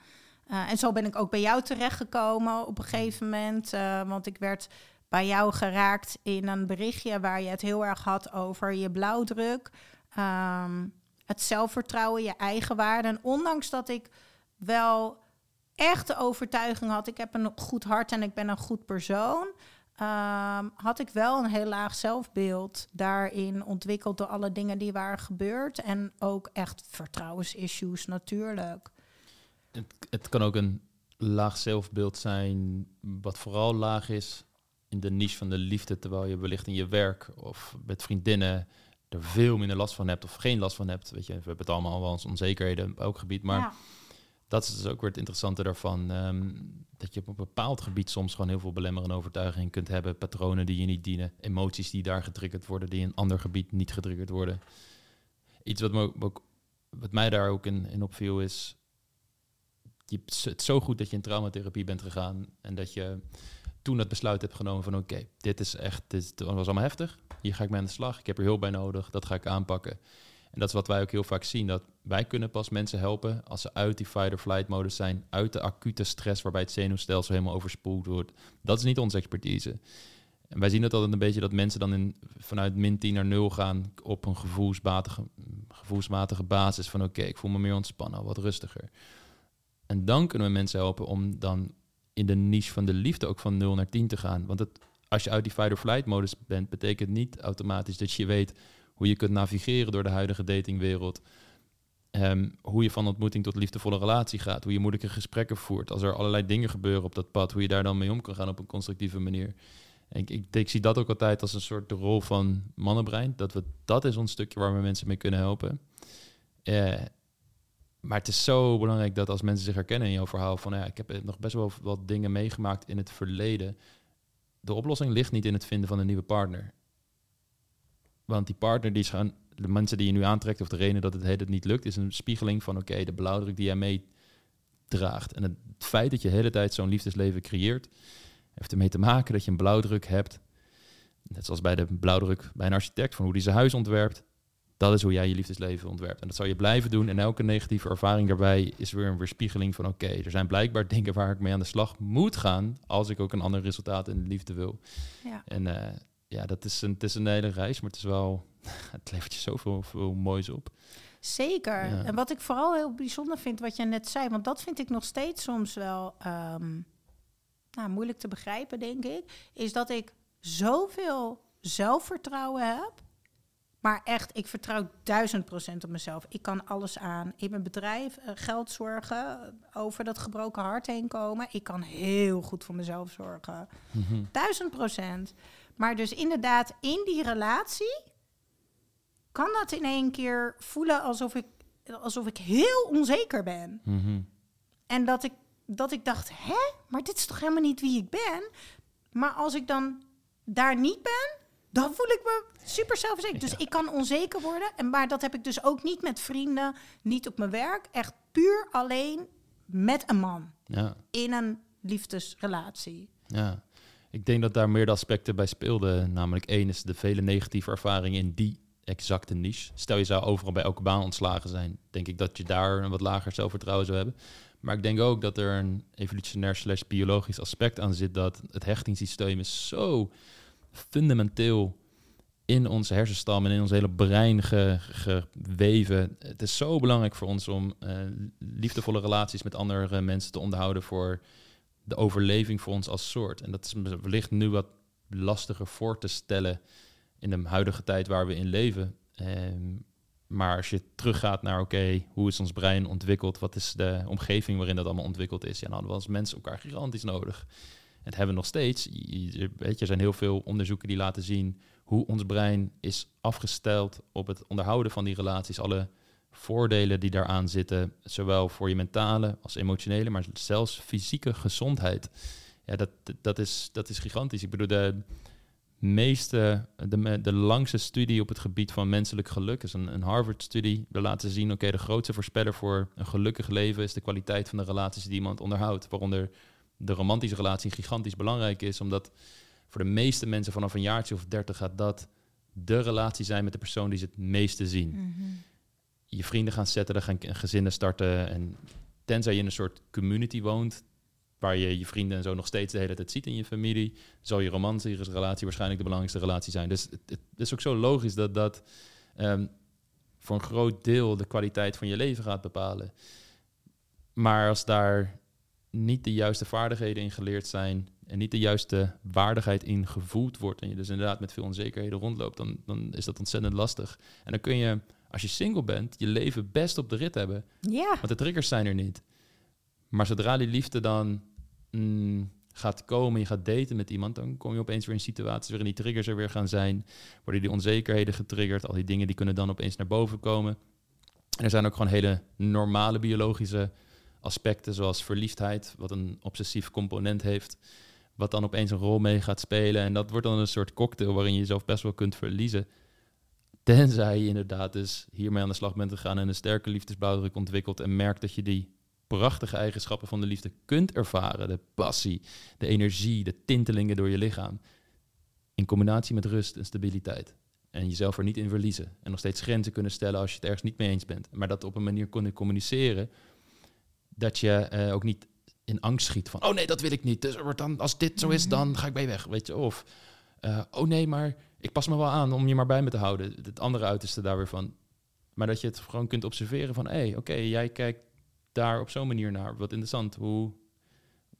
Uh, en zo ben ik ook bij jou terechtgekomen op een gegeven moment. Uh, want ik werd bij jou geraakt in een berichtje waar je het heel erg had over je blauwdruk. Um, het zelfvertrouwen, je eigen waarde. En ondanks dat ik wel echt de overtuiging had, ik heb een goed hart en ik ben een goed persoon. ehm, had ik wel een heel laag zelfbeeld daarin ontwikkeld door alle dingen die waren gebeurd. En ook echt vertrouwensissues natuurlijk. Het, het kan ook een laag zelfbeeld zijn, wat vooral laag is in de niche van de liefde, terwijl je wellicht in je werk of met vriendinnen er veel minder last van hebt of geen last van hebt. Weet je, we hebben het allemaal wel eens onzekerheden op elk gebied, maar dat is dus ook weer het interessante daarvan. Ehm, dat je op een bepaald gebied soms gewoon heel veel belemmerende overtuigingen kunt hebben, patronen die je niet dienen, emoties die daar getriggerd worden, die in een ander gebied niet getriggerd worden. Iets wat, me ook, wat mij daar ook in, in opviel is, je, het zo goed dat je in traumatherapie bent gegaan en dat je toen het besluit hebt genomen van oké, dit is echt, dit was allemaal heftig. Hier ga ik mee aan de slag. Ik heb er hulp bij nodig. Dat ga ik aanpakken. En dat is wat wij ook heel vaak zien. Dat wij kunnen pas mensen helpen als ze uit die fight-or-flight modus zijn. Uit de acute stress waarbij het zenuwstelsel helemaal overspoeld wordt. Dat is niet onze expertise. En wij zien het altijd een beetje dat mensen dan in, vanuit min 10 naar 0 gaan op een gevoelsmatige, gevoelsmatige basis. Van oké, ik voel me meer ontspannen, wat rustiger. En dan kunnen we mensen helpen om dan in de niche van de liefde ook van 0 naar 10 te gaan. Want het, als je uit die fight-or-flight modus bent, betekent niet automatisch dat je weet hoe je kunt navigeren door de huidige datingwereld. Um, hoe je van ontmoeting tot liefdevolle relatie gaat. Hoe je moeilijke gesprekken voert. Als er allerlei dingen gebeuren op dat pad. Hoe je daar dan mee om kan gaan op een constructieve manier. En ik, ik, ik zie dat ook altijd als een soort de rol van mannenbrein. Dat, we, dat is ons stukje waar we mensen mee kunnen helpen. Uh, maar het is zo belangrijk dat als mensen zich herkennen in jouw verhaal van ja, ik heb nog best wel wat dingen meegemaakt in het verleden. De oplossing ligt niet in het vinden van een nieuwe partner. Want die partner die is gaan, de mensen die je nu aantrekt of de reden dat het, het niet lukt, is een spiegeling van oké, de blauwdruk die jij meedraagt. En het feit dat je de hele tijd zo'n liefdesleven creëert, heeft ermee te maken dat je een blauwdruk hebt. Net zoals bij de blauwdruk bij een architect, van hoe die zijn huis ontwerpt dat is hoe jij je liefdesleven ontwerpt. En dat zal je blijven doen. En elke negatieve ervaring daarbij is weer een weerspiegeling van... oké, er zijn blijkbaar dingen waar ik mee aan de slag moet gaan... als ik ook een ander resultaat in de liefde wil. Ja. En uh, ja, dat is een, het is een hele reis, maar het is wel... *laughs* het levert je zoveel veel moois op. Zeker. En wat ik vooral heel bijzonder vind, wat je net zei... want dat vind ik nog steeds soms wel um, nou, moeilijk te begrijpen, denk ik... is dat ik zoveel zelfvertrouwen heb maar echt, ik vertrouw duizend procent op mezelf. Ik kan alles aan. In mijn bedrijf uh, geld zorgen, over dat gebroken hart heen komen. Ik kan heel goed voor mezelf zorgen. Mhm. Duizend procent. Maar dus inderdaad, in die relatie kan dat in één keer voelen alsof ik, alsof ik heel onzeker ben. Mhm. En dat ik, dat ik dacht, hè, maar dit is toch helemaal niet wie ik ben? Maar als ik dan daar niet ben, dan voel ik me super zelfverzekerd. Dus ik kan onzeker worden. En, maar dat heb ik dus ook niet met vrienden, niet op mijn werk. Echt puur alleen met een man. Ja. In een liefdesrelatie. Ja, ik denk dat daar meerdere aspecten bij speelden. Namelijk één is de vele negatieve ervaringen in die exacte niche. Stel je zou overal bij elke baan ontslagen zijn, denk ik dat je daar een wat lager zelfvertrouwen zou hebben. Maar ik denk ook dat er een evolutionair slash biologisch aspect aan zit dat het hechtingssysteem is zo fundamenteel in onze hersenstam en in ons hele brein geweven. Het is zo belangrijk voor ons om uh, liefdevolle relaties met andere mensen te onderhouden voor de overleving voor ons als soort. En dat is wellicht nu wat lastiger voor te stellen in de huidige tijd waar we in leven. Ehm, maar als je teruggaat naar, oké, hoe is ons brein ontwikkeld? Wat is de omgeving waarin dat allemaal ontwikkeld is? Ja, dan hadden we als mensen elkaar gigantisch nodig. Het hebben we nog steeds. Weet je, er zijn heel veel onderzoeken die laten zien hoe ons brein is afgesteld op het onderhouden van die relaties. Alle voordelen die daaraan zitten, zowel voor je mentale als emotionele, maar zelfs fysieke gezondheid. Ja, dat, dat, is, dat is gigantisch. Ik bedoel, de meeste, de, de langste studie op het gebied van menselijk geluk is een, Harvard-studie. We laten zien, oké, de grootste voorspeller voor een gelukkig leven is de kwaliteit van de relaties die iemand onderhoudt. Waaronder de romantische relatie gigantisch belangrijk is, omdat voor de meeste mensen vanaf een jaartje of dertig gaat dat de relatie zijn met de persoon die ze het meeste zien. Mhm. Je vrienden gaan zetten, gaan gezinnen starten en tenzij je in een soort community woont, waar je je vrienden en zo nog steeds de hele tijd ziet in je familie, zal je romantische relatie waarschijnlijk de belangrijkste relatie zijn. Dus het, het is ook zo logisch dat dat um, voor een groot deel de kwaliteit van je leven gaat bepalen. Maar als daar niet de juiste vaardigheden in geleerd zijn, en niet de juiste waardigheid in gevoeld wordt en je dus inderdaad met veel onzekerheden rondloopt, dan, dan is dat ontzettend lastig. En dan kun je, als je single bent, je leven best op de rit hebben. Ja. Want de triggers zijn er niet. Maar zodra die liefde dan mm, gaat komen, je gaat daten met iemand, dan kom je opeens weer in situaties waarin die triggers er weer gaan zijn. Worden die onzekerheden getriggerd, al die dingen die kunnen dan opeens naar boven komen. En er zijn ook gewoon hele normale biologische aspecten, zoals verliefdheid, wat een obsessief component heeft, wat dan opeens een rol mee gaat spelen. En dat wordt dan een soort cocktail waarin je jezelf best wel kunt verliezen. Tenzij je inderdaad dus hiermee aan de slag bent gegaan en een sterke liefdesblauwdruk ontwikkelt en merkt dat je die prachtige eigenschappen van de liefde kunt ervaren. De passie, de energie, de tintelingen door je lichaam. In combinatie met rust en stabiliteit. En jezelf er niet in verliezen. En nog steeds grenzen kunnen stellen als je het ergens niet mee eens bent. Maar dat op een manier kunnen communiceren. Dat je eh, ook niet in angst schiet van... oh nee, dat wil ik niet. Dus wordt dan, als dit zo is, dan ga ik bij weg. Weet je? Of, uh, oh nee, maar ik pas me wel aan om je maar bij me te houden. Het andere uiterste daar weer van. Maar dat je het gewoon kunt observeren van... hé, hey, oké, jij kijkt daar op zo'n manier naar. Wat interessant. Hoe,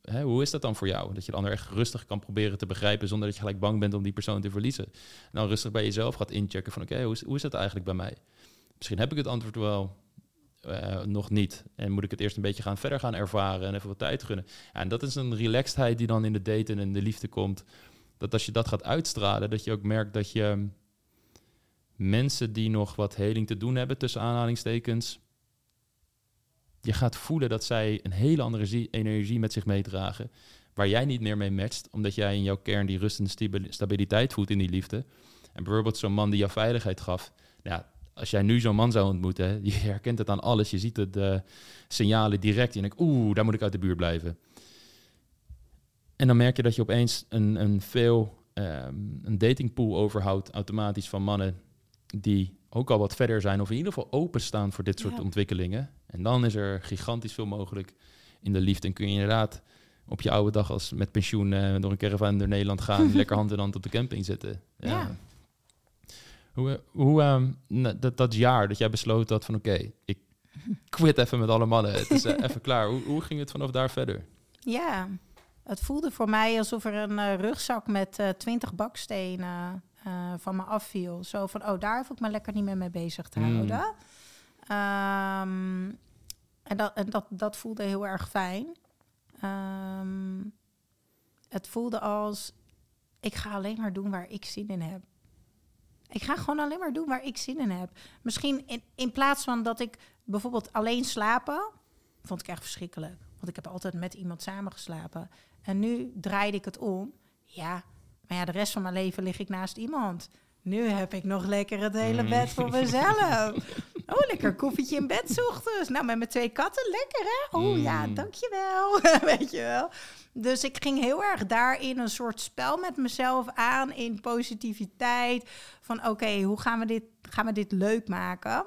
hè, hoe is dat dan voor jou? Dat je de ander echt rustig kan proberen te begrijpen... zonder dat je gelijk bang bent om die persoon te verliezen. En dan rustig bij jezelf gaat inchecken van... oké, hoe, is, hoe is dat eigenlijk bij mij? Misschien heb ik het antwoord wel... Uh, nog niet. En moet ik het eerst een beetje gaan verder gaan ervaren en even wat tijd gunnen. Ja, en dat is een relaxedheid die dan in de daten en de liefde komt. Dat als je dat gaat uitstralen, dat je ook merkt dat je mensen die nog wat heling te doen hebben, tussen aanhalingstekens, je gaat voelen dat zij een hele andere energie met zich meedragen. Waar jij niet meer mee matcht, omdat jij in jouw kern die rust en stabiliteit voelt in die liefde. En bijvoorbeeld zo'n man die jou veiligheid gaf. Ja, als jij nu zo'n man zou ontmoeten, je herkent het aan alles. Je ziet de signalen direct. En je denkt, oeh, daar moet ik uit de buurt blijven. En dan merk je dat je opeens een, een veel um, een datingpool overhoudt automatisch van mannen die ook al wat verder zijn of in ieder geval openstaan voor dit soort ontwikkelingen. En dan is er gigantisch veel mogelijk in de liefde. En kun je inderdaad op je oude dag als met pensioen uh, door een caravan door Nederland gaan, *laughs* lekker hand in hand op de camping zitten. Ja. ja. Hoe, hoe um, dat, dat jaar dat jij besloot dat van oké, ik quit even met alle mannen. Het is uh, *laughs* even klaar. Hoe, hoe ging het vanaf daar verder? Ja, het voelde voor mij alsof er een uh, rugzak met twintig bakstenen uh, van me afviel. Zo van, oh, daar hoef ik me lekker niet meer mee bezig te mm. houden. Um, en dat, en dat, dat voelde heel erg fijn. Um, het voelde als, ik ga alleen maar doen waar ik zin in heb. Ik ga gewoon alleen maar doen waar ik zin in heb. Misschien in, in plaats van dat ik bijvoorbeeld alleen slapen, vond ik echt verschrikkelijk. Want ik heb altijd met iemand samen geslapen. En nu draaide ik het om. Ja, maar ja, de rest van mijn leven lig ik naast iemand. Nu heb ik nog lekker het hele bed voor mm. mezelf. *laughs* Oh, lekker koffietje in bed ochtends. Nou, met mijn twee katten, lekker hè? Oh ja, mm. dankjewel. *laughs* Weet je wel. Dus ik ging heel erg daarin een soort spel met mezelf aan in positiviteit. Van oké, hoe gaan we, dit, gaan we dit leuk maken?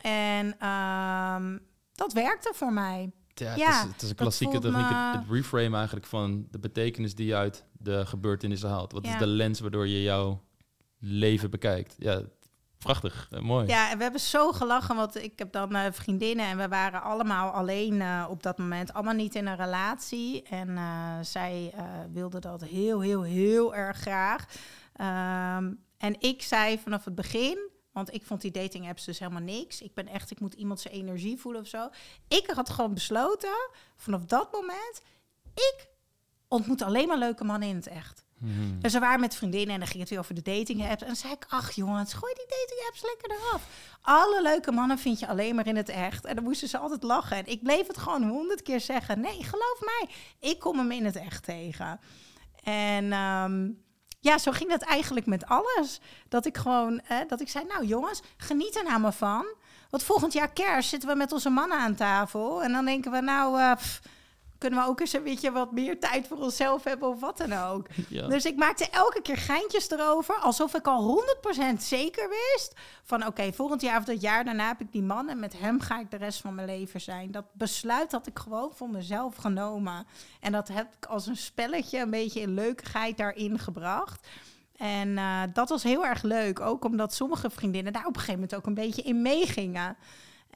En um, dat werkte voor mij. Ja, het, is, het is een klassieke techniek, het, reframe eigenlijk van de betekenis die je uit de gebeurtenissen haalt. Wat is de lens waardoor je jouw leven bekijkt? Ja, prachtig, uh, mooi. Ja, en we hebben zo gelachen, want ik heb dan uh, vriendinnen en we waren allemaal alleen uh, op dat moment, allemaal niet in een relatie. En zij wilde dat heel, heel, heel erg graag. Um, en ik zei vanaf het begin, want ik vond die dating apps dus helemaal niks. Ik ben echt, ik moet iemand zijn energie voelen of zo. Ik had gewoon besloten, vanaf dat moment, ik ontmoet alleen maar leuke mannen in het echt. Hmm. Dus we waren met vriendinnen en dan ging het weer over de dating apps. En dan zei ik, ach jongens, gooi die dating apps lekker eraf. Alle leuke mannen vind je alleen maar in het echt. En dan moesten ze altijd lachen. En ik bleef het gewoon honderd keer zeggen. Nee, geloof mij, ik kom hem in het echt tegen. En um, ja, zo ging dat eigenlijk met alles. Dat ik gewoon, dat ik zei, nou jongens, geniet er nou maar van. Want volgend jaar kerst zitten we met onze mannen aan tafel. En dan denken we, nou, uh, kunnen we ook eens een beetje wat meer tijd voor onszelf hebben of wat dan ook. Dus ik maakte elke keer geintjes erover, alsof ik al 100% zeker wist van oké, volgend jaar of dat jaar daarna heb ik die man en met hem ga ik de rest van mijn leven zijn. Dat besluit had ik gewoon voor mezelf genomen. En dat heb ik als een spelletje een beetje in leukigheid daarin gebracht. En uh, dat was heel erg leuk, ook omdat sommige vriendinnen daar op een gegeven moment ook een beetje in meegingen.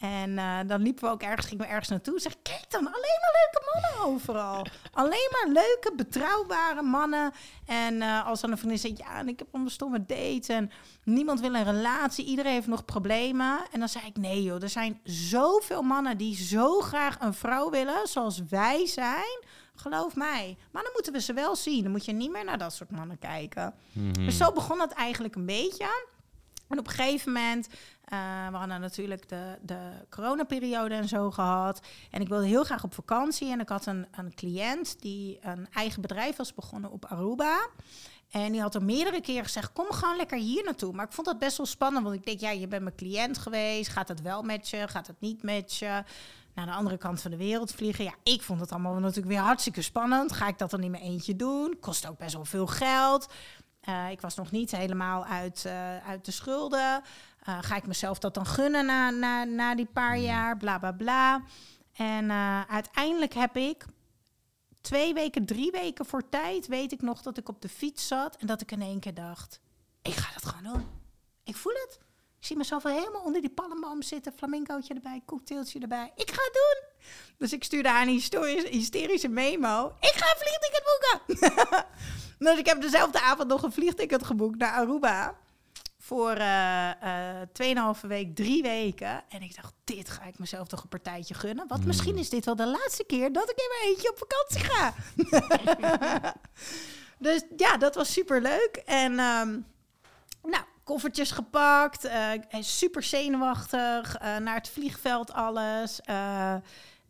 En uh, dan liepen we ook ergens, gingen we ergens naartoe. Zeg, kijk dan, alleen maar leuke mannen overal. alleen maar leuke, betrouwbare mannen. En uh, als dan een vriendin zegt, ja, en ik heb een stomme date en niemand wil een relatie, iedereen heeft nog problemen. En dan zei ik, nee joh, er zijn zoveel mannen die zo graag een vrouw willen, zoals wij zijn. Geloof mij. Maar dan moeten we ze wel zien. Dan moet je niet meer naar dat soort mannen kijken. Mm Dus zo begon het eigenlijk een beetje. En op een gegeven moment, we hadden natuurlijk de, de coronaperiode en zo gehad. En ik wilde heel graag op vakantie. En ik had een, een cliënt die een eigen bedrijf was begonnen op Aruba. En die had er meerdere keren gezegd: kom gewoon lekker hier naartoe. Maar ik vond dat best wel spannend, want ik denk: ja, je bent mijn cliënt geweest. Gaat het wel met je? Gaat het niet met je? Naar de andere kant van de wereld vliegen. Ja, ik vond het allemaal natuurlijk weer hartstikke spannend. Ga ik dat dan niet meer eentje doen? Kost ook best wel veel geld. Uh, ik was nog niet helemaal uit, uh, uit de schulden. Uh, ga ik mezelf dat dan gunnen na, na, na die paar mm. jaar? Bla bla bla. En uiteindelijk heb ik twee weken, drie weken voor tijd, weet ik nog dat ik op de fiets zat en dat ik in één keer dacht: ik ga dat gewoon doen. Ik voel het. Ik zie mezelf wel helemaal onder die palmboom zitten, flamingootje erbij, cocktailtje erbij. Ik ga het doen. Dus ik stuurde haar een hysterische memo. Ik ga een vliegticket boeken. *laughs* dus ik heb dezelfde avond nog een vliegticket geboekt naar Aruba. Voor uh, uh, 2,5 week, drie weken. En ik dacht, dit ga ik mezelf toch een partijtje gunnen. Want misschien is dit wel de laatste keer dat ik in mijn eentje op vakantie ga. *laughs* *laughs* dus ja, dat was super leuk. En um, nou, koffertjes gepakt. Uh, super zenuwachtig. Uh, naar het vliegveld alles. Uh,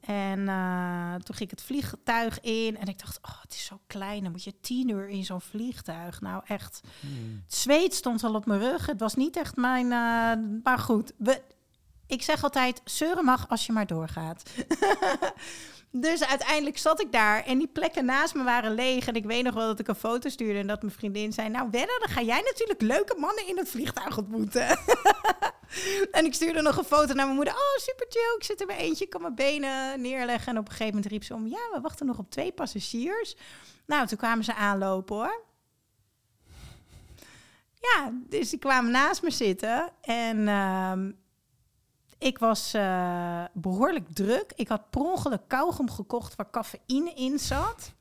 en uh, toen ging ik het vliegtuig in en ik dacht, oh, het is zo klein. Dan moet je tien uur in zo'n vliegtuig. Nou, echt. Hmm. Het zweet stond al op mijn rug. Het was niet echt mijn... Uh, maar goed, we, ik zeg altijd, zeuren mag als je maar doorgaat. *laughs* Dus uiteindelijk zat ik daar en die plekken naast me waren leeg. En ik weet nog wel dat ik een foto stuurde en dat mijn vriendin zei... Nou, Wenna, dan ga jij natuurlijk leuke mannen in het vliegtuig ontmoeten. *laughs* en ik stuurde nog een foto naar mijn moeder. Oh, super chill, ik zit er bij eentje, ik kan mijn benen neerleggen. En op een gegeven moment riep ze om... Ja, we wachten nog op twee passagiers. Nou, toen kwamen ze aanlopen hoor. Ja, dus die kwamen naast me zitten. En uh, ik was uh, behoorlijk druk. Ik had per ongeluk kauwgom gekocht waar cafeïne in zat.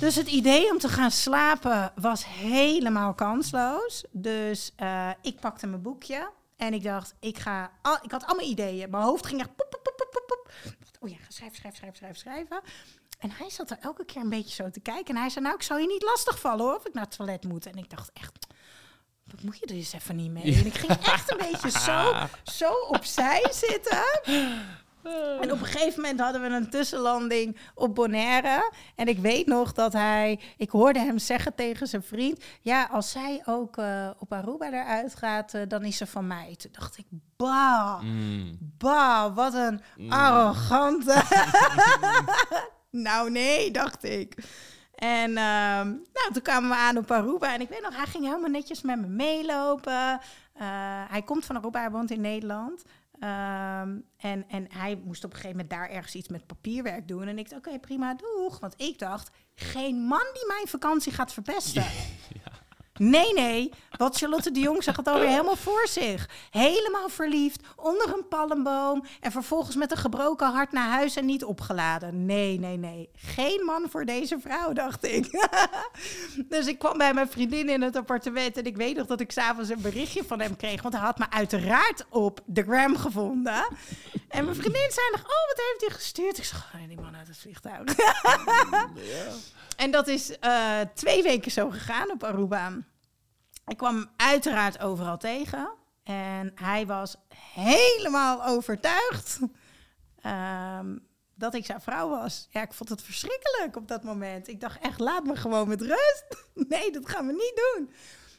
Dus het idee om te gaan slapen was helemaal kansloos. Dus uh, ik pakte mijn boekje en ik dacht, ik ga... Al, ik had allemaal ideeën. Mijn hoofd ging echt... Pop, pop, pop, pop, pop. Oh ja, schrijven, schrijven, schrijven, schrijven, schrijven. En hij zat er elke keer een beetje zo te kijken. En hij zei, nou, ik zal je niet lastigvallen hoor, of ik naar het toilet moet. En ik dacht echt, dat moet je er eens even niet mee. En ik ging echt een beetje zo, zo opzij zitten. En op een gegeven moment hadden we een tussenlanding op Bonaire. En ik weet nog dat hij... Ik hoorde hem zeggen tegen zijn vriend... Ja, als zij ook uh, op Aruba eruit gaat, uh, dan is ze van mij. Toen dacht ik, bah, mm. bah, wat een mm. arrogante... *laughs* nou nee, dacht ik. En uh, nou, toen kwamen we aan op Aruba. En ik weet nog, hij ging helemaal netjes met me meelopen. Uh, hij komt van Aruba, hij woont in Nederland. Um, en, en hij moest op een gegeven moment daar ergens iets met papierwerk doen. En ik dacht, oké, prima, doeg. Want ik dacht, geen man die mijn vakantie gaat verpesten. *laughs* Ja. Nee, nee. Wat Charlotte de Jong zag het alweer helemaal voor zich. Helemaal verliefd, onder een palmboom. En vervolgens met een gebroken hart naar huis en niet opgeladen. Nee, nee, nee. Geen man voor deze vrouw, dacht ik. *laughs* dus ik kwam bij mijn vriendin in het appartement. En ik weet nog dat ik s'avonds een berichtje van hem kreeg. Want hij had me uiteraard op de gram gevonden. En mijn vriendin zei nog, oh, wat heeft hij gestuurd? Ik zeg, oh, die man uit het vliegtuig. *laughs* ja. En dat is uh, twee weken zo gegaan op Aruba. Ik kwam hem uiteraard overal tegen. En hij was helemaal overtuigd um, dat ik zijn vrouw was. Ja, ik vond het verschrikkelijk op dat moment. Ik dacht echt, laat me gewoon met rust. *laughs* Nee, dat gaan we niet doen.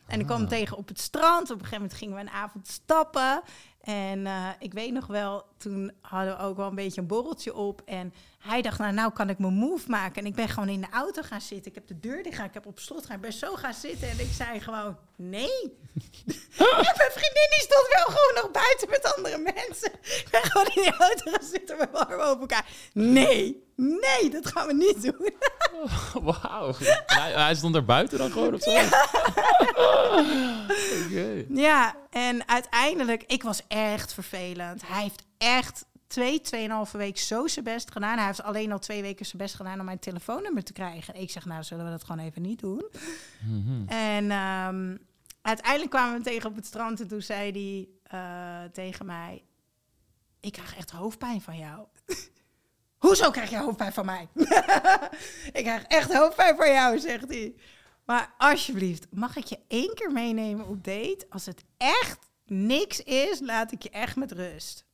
En ik kwam hem ah. tegen op het strand. Op een gegeven moment gingen we een avond stappen. En uh, ik weet nog wel, toen hadden we ook wel een beetje een borreltje op. En hij dacht, nou, nou kan ik mijn move maken. En ik ben gewoon in de auto gaan zitten. Ik heb de deur dicht ik heb op slot gaan. Ik ben zo gaan zitten. En ik zei gewoon, nee. *laughs* en mijn vriendin die stond wel gewoon nog buiten met andere mensen. Ik ben gewoon in de auto gaan zitten met mijn armen over elkaar. Nee, Nee, dat gaan we niet doen. *laughs* *laughs* Wauw. Hij, hij stond er buiten dan gewoon of zo? *laughs* Ja, en uiteindelijk, ik was echt vervelend. Hij heeft echt twee, tweeënhalve week zo zijn best gedaan. Hij heeft alleen al twee weken zijn best gedaan om mijn telefoonnummer te krijgen. Ik zeg, nou, zullen we dat gewoon even niet doen? Mhm. En um, uiteindelijk kwamen we tegen op het strand en toen zei hij uh, tegen mij... Ik krijg echt hoofdpijn van jou. Hoezo krijg je hoofdpijn van mij? *laughs* ik krijg echt hoofdpijn van jou, zegt hij. Maar alsjeblieft, mag ik je één keer meenemen op date? Als het echt niks is, laat ik je echt met rust.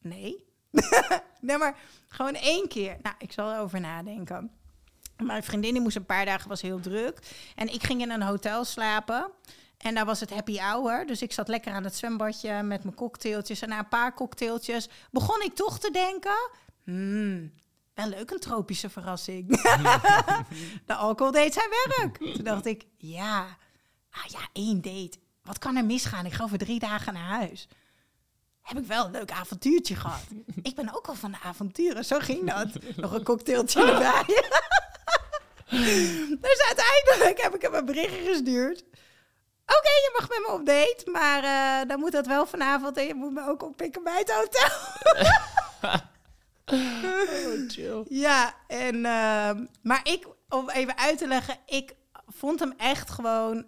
Nee. *laughs* nee, maar gewoon één keer. Nou, ik zal erover nadenken. Mijn vriendin die moest een paar dagen, was heel druk. En ik ging in een hotel slapen. En daar was het happy hour. Dus ik zat lekker aan het zwembadje met mijn cocktailtjes. En na een paar cocktailtjes begon ik toch te denken... Hmm, wel leuk een tropische verrassing. *laughs* de alcohol deed zijn werk. Toen dacht ik, ja, ah ja, één date. Wat kan er misgaan? Ik ga over drie dagen naar huis. Heb ik wel een leuk avontuurtje gehad. ik ben ook al van de avonturen. Zo ging dat. Nog een cocktailtje erbij. *laughs* dus uiteindelijk heb ik hem een berichtje gestuurd. Oké, je mag met me op date, maar uh, dan moet dat wel vanavond en je moet me ook oppikken bij het hotel. *laughs* oh, chill. Ja, en, uh, maar ik, om even uit te leggen, ik vond hem echt gewoon.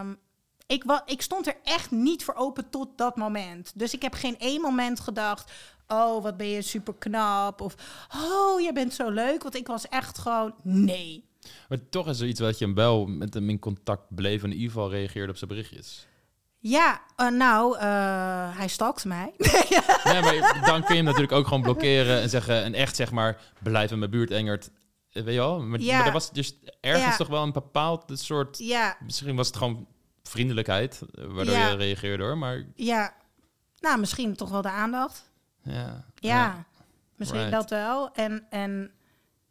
Um, ik, wa ik stond er echt niet voor open tot dat moment. Dus ik heb geen één moment gedacht. Oh, wat ben je super knap. Of oh, je bent zo leuk. Want ik was echt gewoon nee. Maar toch is er iets wat je hem wel met hem in contact bleef en in ieder geval reageerde op zijn berichtjes. Ja, uh, nou, uh, hij stalkt mij. *laughs* nee, maar dan kun je hem natuurlijk ook gewoon blokkeren en zeggen en echt zeg maar blijf in mijn buurt Engert. Eh, weet je wel? Maar, ja. maar er was dus ergens toch wel een bepaald soort. Ja. Misschien was het gewoon vriendelijkheid waardoor je reageerde hoor. Maar ja, nou misschien toch wel de aandacht. Ja. Ja, misschien dat wel. En en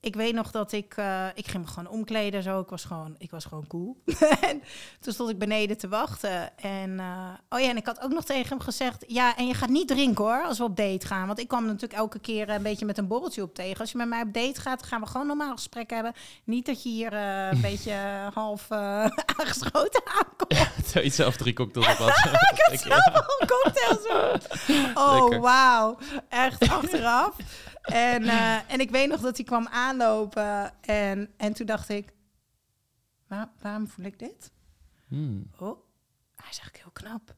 ik weet nog dat ik, uh, ik ging me gewoon omkleden zo. Ik was gewoon, ik was gewoon cool. *laughs* en toen stond ik beneden te wachten. En uh, oh ja, en ik had ook nog tegen hem gezegd, ja, en je gaat niet drinken hoor, als we op date gaan. Want ik kwam natuurlijk elke keer een beetje met een borreltje op tegen. Als je met mij op date gaat, gaan we gewoon normaal gesprek hebben. Niet dat je hier uh, een *laughs* beetje half *laughs* aangeschoten aankomt. Ja, je zelf drie cocktails op had. ik had zelf al cocktails op. Oh, wauw. Echt achteraf. En, uh, en ik weet nog dat hij kwam aanlopen. En, en toen dacht ik, Waar, waarom voel ik dit? Hmm. Oh, hij is eigenlijk heel knap.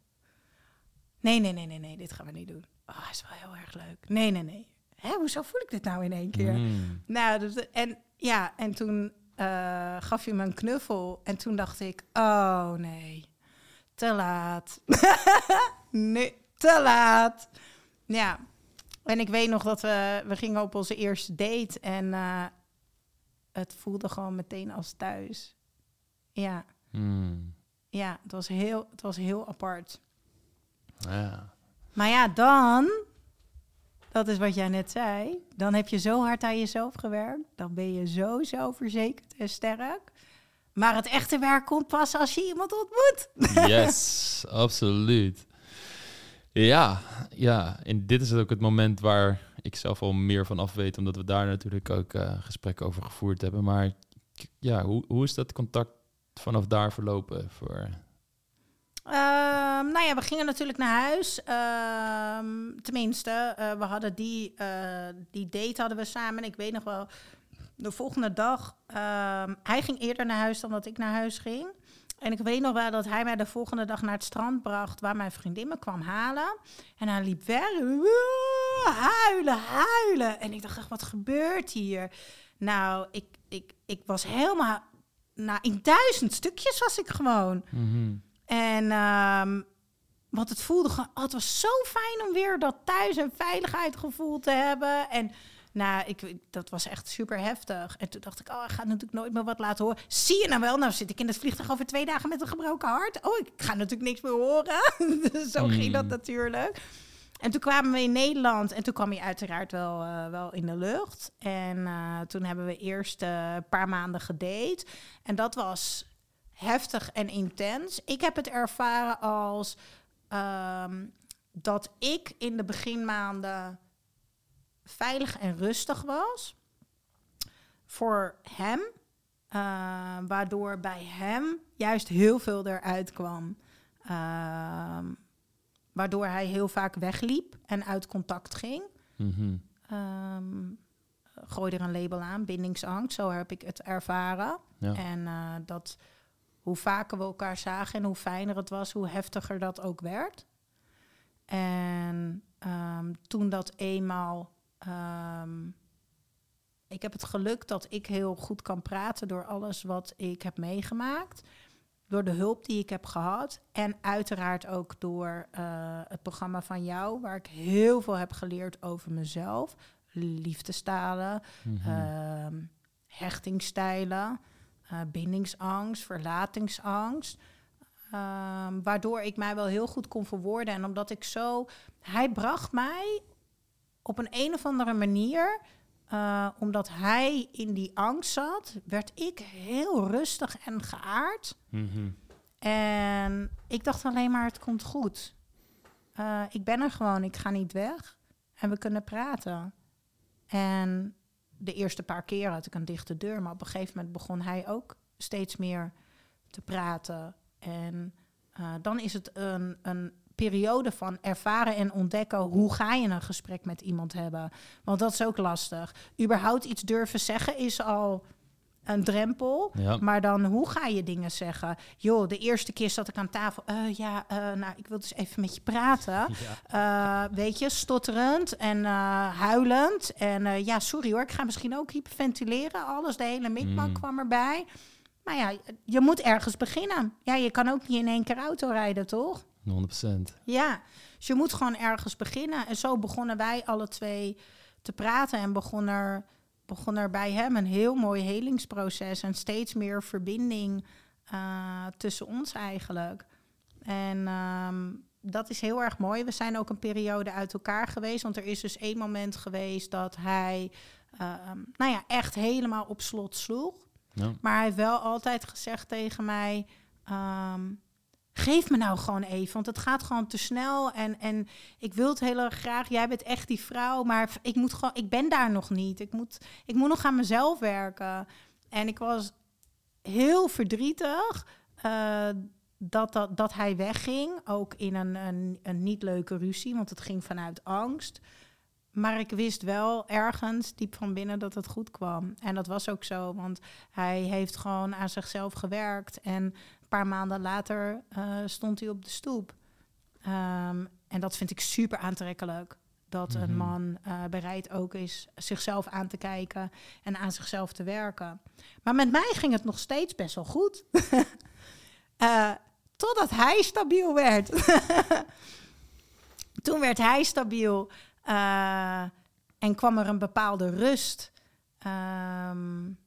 Nee, nee, nee, nee, nee, dit gaan we niet doen. Oh, hij is wel heel erg leuk. Nee, nee, nee. Hè, hoezo voel ik dit nou in één keer? Hmm. Nou, dus, en ja, en toen uh, gaf hij me een knuffel. En toen dacht ik, oh nee, te laat. *laughs* nee, te laat. Ja, en ik weet nog dat we, we gingen op onze eerste date en uh, het voelde gewoon meteen als thuis. Ja. Hmm. Ja, het was heel, het was heel apart. Ja. Maar ja, dan, dat is wat jij net zei, dan heb je zo hard aan jezelf gewerkt. Dan ben je zo zelfverzekerd en sterk. Maar het echte werk komt pas als je iemand ontmoet. Yes, absoluut. Ja, ja. En dit is ook het moment waar ik zelf al meer van af weet, omdat we daar natuurlijk ook uh, gesprekken over gevoerd hebben. Maar ja, hoe, hoe is dat contact vanaf daar verlopen voor? Um, nou ja, we gingen natuurlijk naar huis. Um, tenminste, uh, we hadden die, die date hadden we samen. Ik weet nog wel, de volgende dag, um, hij ging eerder naar huis dan dat ik naar huis ging. En ik weet nog wel dat hij mij de volgende dag naar het strand bracht waar mijn vriendin me kwam halen. En hij liep weg, huilen, huilen. En ik dacht echt, wat gebeurt hier? Nou, ik, ik, ik was helemaal, nou, in duizend stukjes was ik gewoon. Mm En um, want het voelde oh, het was zo fijn om weer dat thuis en veiligheidgevoel te hebben. En nou, ik, dat was echt super heftig. En toen dacht ik, oh, ik ga natuurlijk nooit meer wat laten horen. Zie je nou wel? Nou zit ik in het vliegtuig over twee dagen met een gebroken hart. Oh, ik ga natuurlijk niks meer horen. *laughs* Zo ging dat hmm. natuurlijk. En toen kwamen we in Nederland en toen kwam hij uiteraard wel, uh, wel in de lucht. En uh, toen hebben we eerst uh, een paar maanden gedate. En dat was heftig en intens. Ik heb het ervaren als um, dat ik in de beginmaanden veilig en rustig was. voor hem, uh, waardoor bij hem juist heel veel eruit kwam. Uh, waardoor hij heel vaak wegliep en uit contact ging. Mm -hmm. gooi er een label aan, bindingsangst, zo heb ik het ervaren. Ja. En uh, dat hoe vaker we elkaar zagen en hoe fijner het was, hoe heftiger dat ook werd. En um, toen dat eenmaal. Um, ik heb het geluk dat ik heel goed kan praten door alles wat ik heb meegemaakt. Door de hulp die ik heb gehad. En uiteraard ook door uh, het programma van jou, waar ik heel veel heb geleerd over mezelf. Liefdestalen, mm -hmm. uh, hechtingstijlen, uh, bindingsangst, verlatingsangst. Um, waardoor ik mij wel heel goed kon verwoorden. En omdat ik zo. Hij bracht mij op een een of andere manier. Uh, omdat hij in die angst zat, werd ik heel rustig en geaard. Mm -hmm. En ik dacht alleen maar: het komt goed. Uh, ik ben er gewoon, ik ga niet weg. En we kunnen praten. En de eerste paar keer had ik een dichte deur, maar op een gegeven moment begon hij ook steeds meer te praten en uh, dan is het een, een periode van ervaren en ontdekken hoe ga je een gesprek met iemand hebben. Want dat is ook lastig. Überhaupt iets durven zeggen is al een drempel. Ja. Maar dan, hoe ga je dingen zeggen? Joh, de eerste keer zat ik aan tafel. Uh, ja, uh, nou, ik wil dus even met je praten. *laughs* Ja. Uh, weet je, stotterend en huilend. En ja, sorry hoor, ik ga misschien ook hyperventileren. Alles, de hele mikmak mm. kwam erbij. Maar ja, je moet ergens beginnen. Ja, je kan ook niet in één keer auto rijden, toch? 100%. Ja, dus je moet gewoon ergens beginnen. En zo begonnen wij alle twee te praten en begon er, begon er bij hem een heel mooi helingsproces en steeds meer verbinding uh, tussen ons eigenlijk. En um, dat is heel erg mooi. We zijn ook een periode uit elkaar geweest, want er is dus één moment geweest dat hij, uh, nou ja, echt helemaal op slot sloeg. Ja. Maar hij heeft wel altijd gezegd tegen mij: um, geef me nou gewoon even, want het gaat gewoon te snel. En, en ik wil het heel erg graag. Jij bent echt die vrouw, maar ik, moet gewoon, ik ben daar nog niet. Ik moet, ik moet nog aan mezelf werken. En ik was heel verdrietig. Uh, dat, dat, dat hij wegging, ook in een, een, een niet leuke ruzie, want het ging vanuit angst. Maar ik wist wel ergens diep van binnen dat het goed kwam. En dat was ook zo, want hij heeft gewoon aan zichzelf gewerkt. En paar maanden later uh, stond hij op de stoep. Um, en dat vind ik super aantrekkelijk. Dat een mhm. man uh, bereid ook is zichzelf aan te kijken en aan zichzelf te werken. Maar met mij ging het nog steeds best wel goed. uh, *laughs* totdat hij stabiel werd. *laughs* Toen werd hij stabiel. En kwam er een bepaalde rust. Um,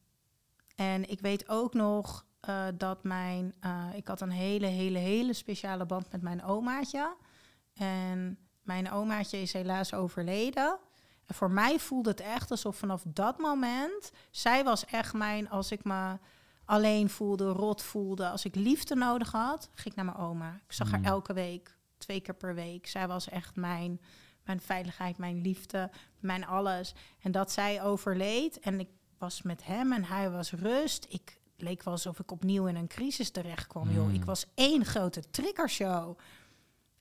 en ik weet ook nog uh, dat mijn... Uh, ik had een hele, hele, hele speciale band met mijn omaatje. En mijn omaatje is helaas overleden. En voor mij voelde het echt alsof vanaf dat moment... Zij was echt mijn... Als ik me alleen voelde, rot voelde... Als ik liefde nodig had, ging ik naar mijn oma. Ik zag haar mm. elke week, twee keer per week. Zij was echt mijn mijn veiligheid, mijn liefde, mijn alles. En dat zij overleed en ik was met hem en hij was rust. Ik leek wel alsof ik opnieuw in een crisis terecht kwam. Joh. Ik hmm. was één grote triggershow.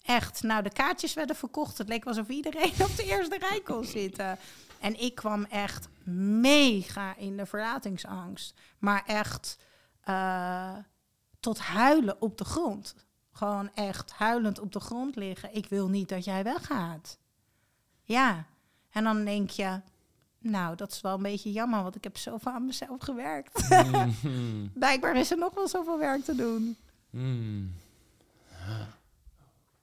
Echt, nou de kaartjes werden verkocht. Het leek wel alsof iedereen *laughs* op de eerste rij kon zitten. En ik kwam echt mega in de verlatingsangst. Maar echt uh, tot huilen op de grond. Gewoon echt huilend op de grond liggen. Ik wil niet dat jij weggaat. Ja, en dan denk je, nou, dat is wel een beetje jammer, want ik heb zoveel aan mezelf gewerkt. Mm. *laughs* Blijkbaar is er nog wel zoveel werk te doen. Mm.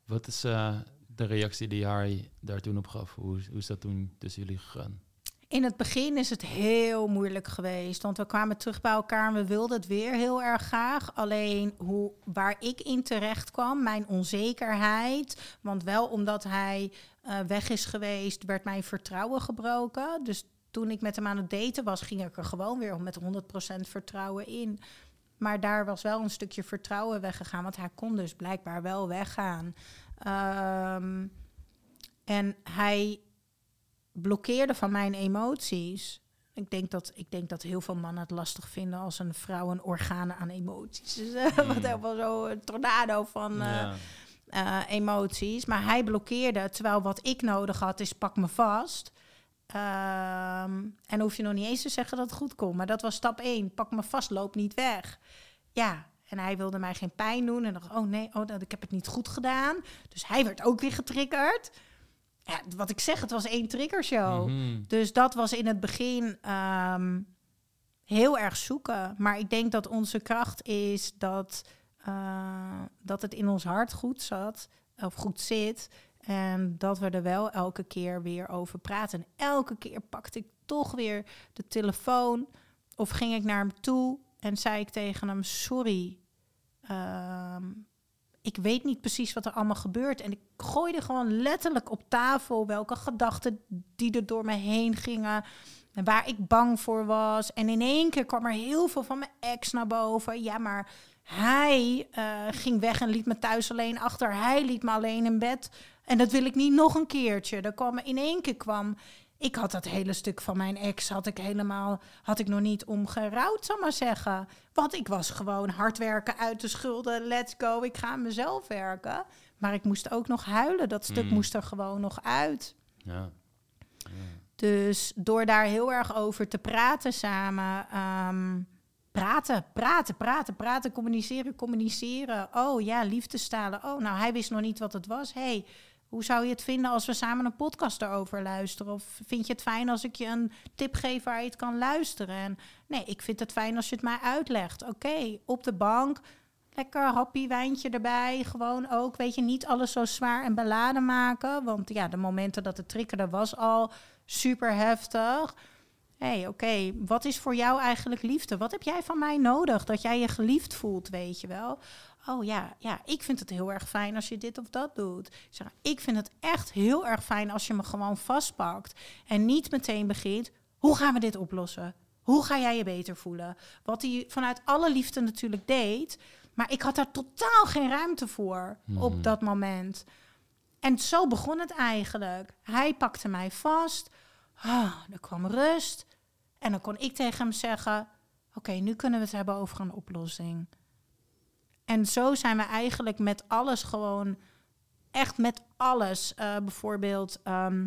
Wat is uh, de reactie die Harry daar toen op gaf? Hoe, hoe is dat toen tussen jullie gegaan? In het begin is het heel moeilijk geweest, want we kwamen terug bij elkaar en we wilden het weer heel erg graag. Alleen hoe, waar ik in terecht kwam, mijn onzekerheid, want wel omdat hij uh, weg is geweest, werd mijn vertrouwen gebroken. Dus toen ik met hem aan het daten was, ging ik er gewoon weer met 100% vertrouwen in. Maar daar was wel een stukje vertrouwen weggegaan, want hij kon dus blijkbaar wel weggaan. Um, en hij blokkeerde van mijn emoties. Ik denk, dat, ik denk dat heel veel mannen het lastig vinden als een vrouw een organen aan emoties. Dus, *laughs* uh, Wat Mm. helemaal zo een tornado van eh, eh, emoties. Maar hij blokkeerde, terwijl wat ik nodig had is pak me vast. Ehm, en hoef je nog niet eens te zeggen dat het goed komt. Maar dat was stap 1. Pak me vast, loop niet weg. Ja, en hij wilde mij geen pijn doen. En dacht, oh nee, oh, dat, ik heb het niet goed gedaan. Dus hij werd ook weer getriggerd. Ja, wat ik zeg, het was één triggershow. Mhm. Dus dat was in het begin ehm, heel erg zoeken. Maar ik denk dat onze kracht is dat, eh, dat het in ons hart goed zat, of goed zit. En dat we er wel elke keer weer over praten. En elke keer pakte ik toch weer de telefoon. Of ging ik naar hem toe en zei ik tegen hem: Sorry, ehm, ik weet niet precies wat er allemaal gebeurt. En ik gooide gewoon letterlijk op tafel welke gedachten die er door me heen gingen. En waar ik bang voor was. En in één keer kwam er heel veel van mijn ex naar boven. Ja, maar hij eh, ging weg en liet me thuis alleen achter. Hij liet me alleen in bed. En dat wil ik niet nog een keertje. Er kwam in één keer kwam. Ik had dat hele stuk van mijn ex had ik helemaal had ik nog niet omgerouwd, zal maar zeggen. Want ik was gewoon hard werken uit de schulden. Let's go, ik ga mezelf werken. Maar ik moest ook nog huilen. Dat stuk Mm. moest er gewoon nog uit. Ja. Dus door daar heel erg over te praten samen. ehm, praten, praten, praten, praten, communiceren, communiceren. Oh ja, liefdestalen. Oh, nou, hij wist nog niet wat het was. hey, hoe zou je het vinden als we samen een podcast erover luisteren? Of vind je het fijn als ik je een tip geef waar je het kan luisteren? En nee, ik vind het fijn als je het mij uitlegt. Oké, op de bank. Lekker happy wijntje erbij. Gewoon ook, weet je, niet alles zo zwaar en beladen maken. Want ja, de momenten dat het triggerde was al super heftig. Hey, oké, wat is voor jou eigenlijk liefde? Wat heb jij van mij nodig? Dat jij je geliefd voelt, weet je wel? Oh ja, ja, ik vind het heel erg fijn als je dit of dat doet. Ik, zeg, ik vind het echt heel erg fijn als je me gewoon vastpakt. En niet meteen begint, hoe gaan we dit oplossen? Hoe ga jij je beter voelen? Wat hij vanuit alle liefde natuurlijk deed. Maar ik had daar totaal geen ruimte voor op dat moment. En zo begon het eigenlijk. Hij pakte mij vast. Ah, er kwam rust. En dan kon ik tegen hem zeggen: Oké, nu kunnen we het hebben over een oplossing. En zo zijn we eigenlijk met alles gewoon, echt met alles. Eh, bijvoorbeeld, ehm,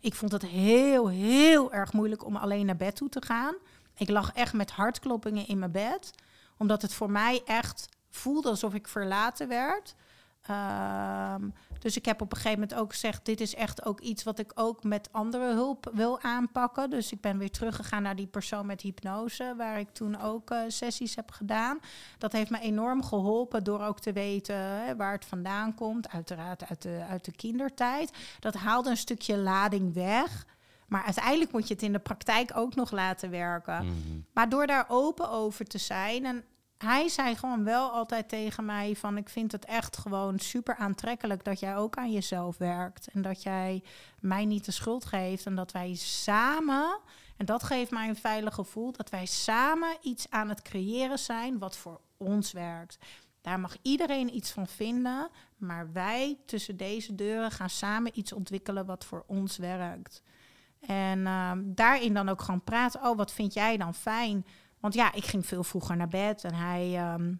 ik vond het heel, heel erg moeilijk om alleen naar bed toe te gaan. Ik lag echt met hartkloppingen in mijn bed, omdat het voor mij echt voelde alsof ik verlaten werd. Ehm, dus ik heb op een gegeven moment ook gezegd: dit is echt ook iets wat ik ook met andere hulp wil aanpakken. Dus ik ben weer teruggegaan naar die persoon met hypnose, waar ik toen ook eh, sessies heb gedaan. Dat heeft me enorm geholpen door ook te weten hè, waar het vandaan komt. Uiteraard uit de, uit de kindertijd. Dat haalde een stukje lading weg. Maar uiteindelijk moet je het in de praktijk ook nog laten werken. Mhm. Maar door daar open over te zijn. En hij zei gewoon wel altijd tegen mij: van ik vind het echt gewoon super aantrekkelijk dat jij ook aan jezelf werkt. En dat jij mij niet de schuld geeft. En dat wij samen. En dat geeft mij een veilig gevoel dat wij samen iets aan het creëren zijn wat voor ons werkt. Daar mag iedereen iets van vinden, maar wij tussen deze deuren gaan samen iets ontwikkelen wat voor ons werkt. En ehm, daarin dan ook gewoon praten. Oh, wat vind jij dan fijn? Want ja, ik ging veel vroeger naar bed en hij ehm,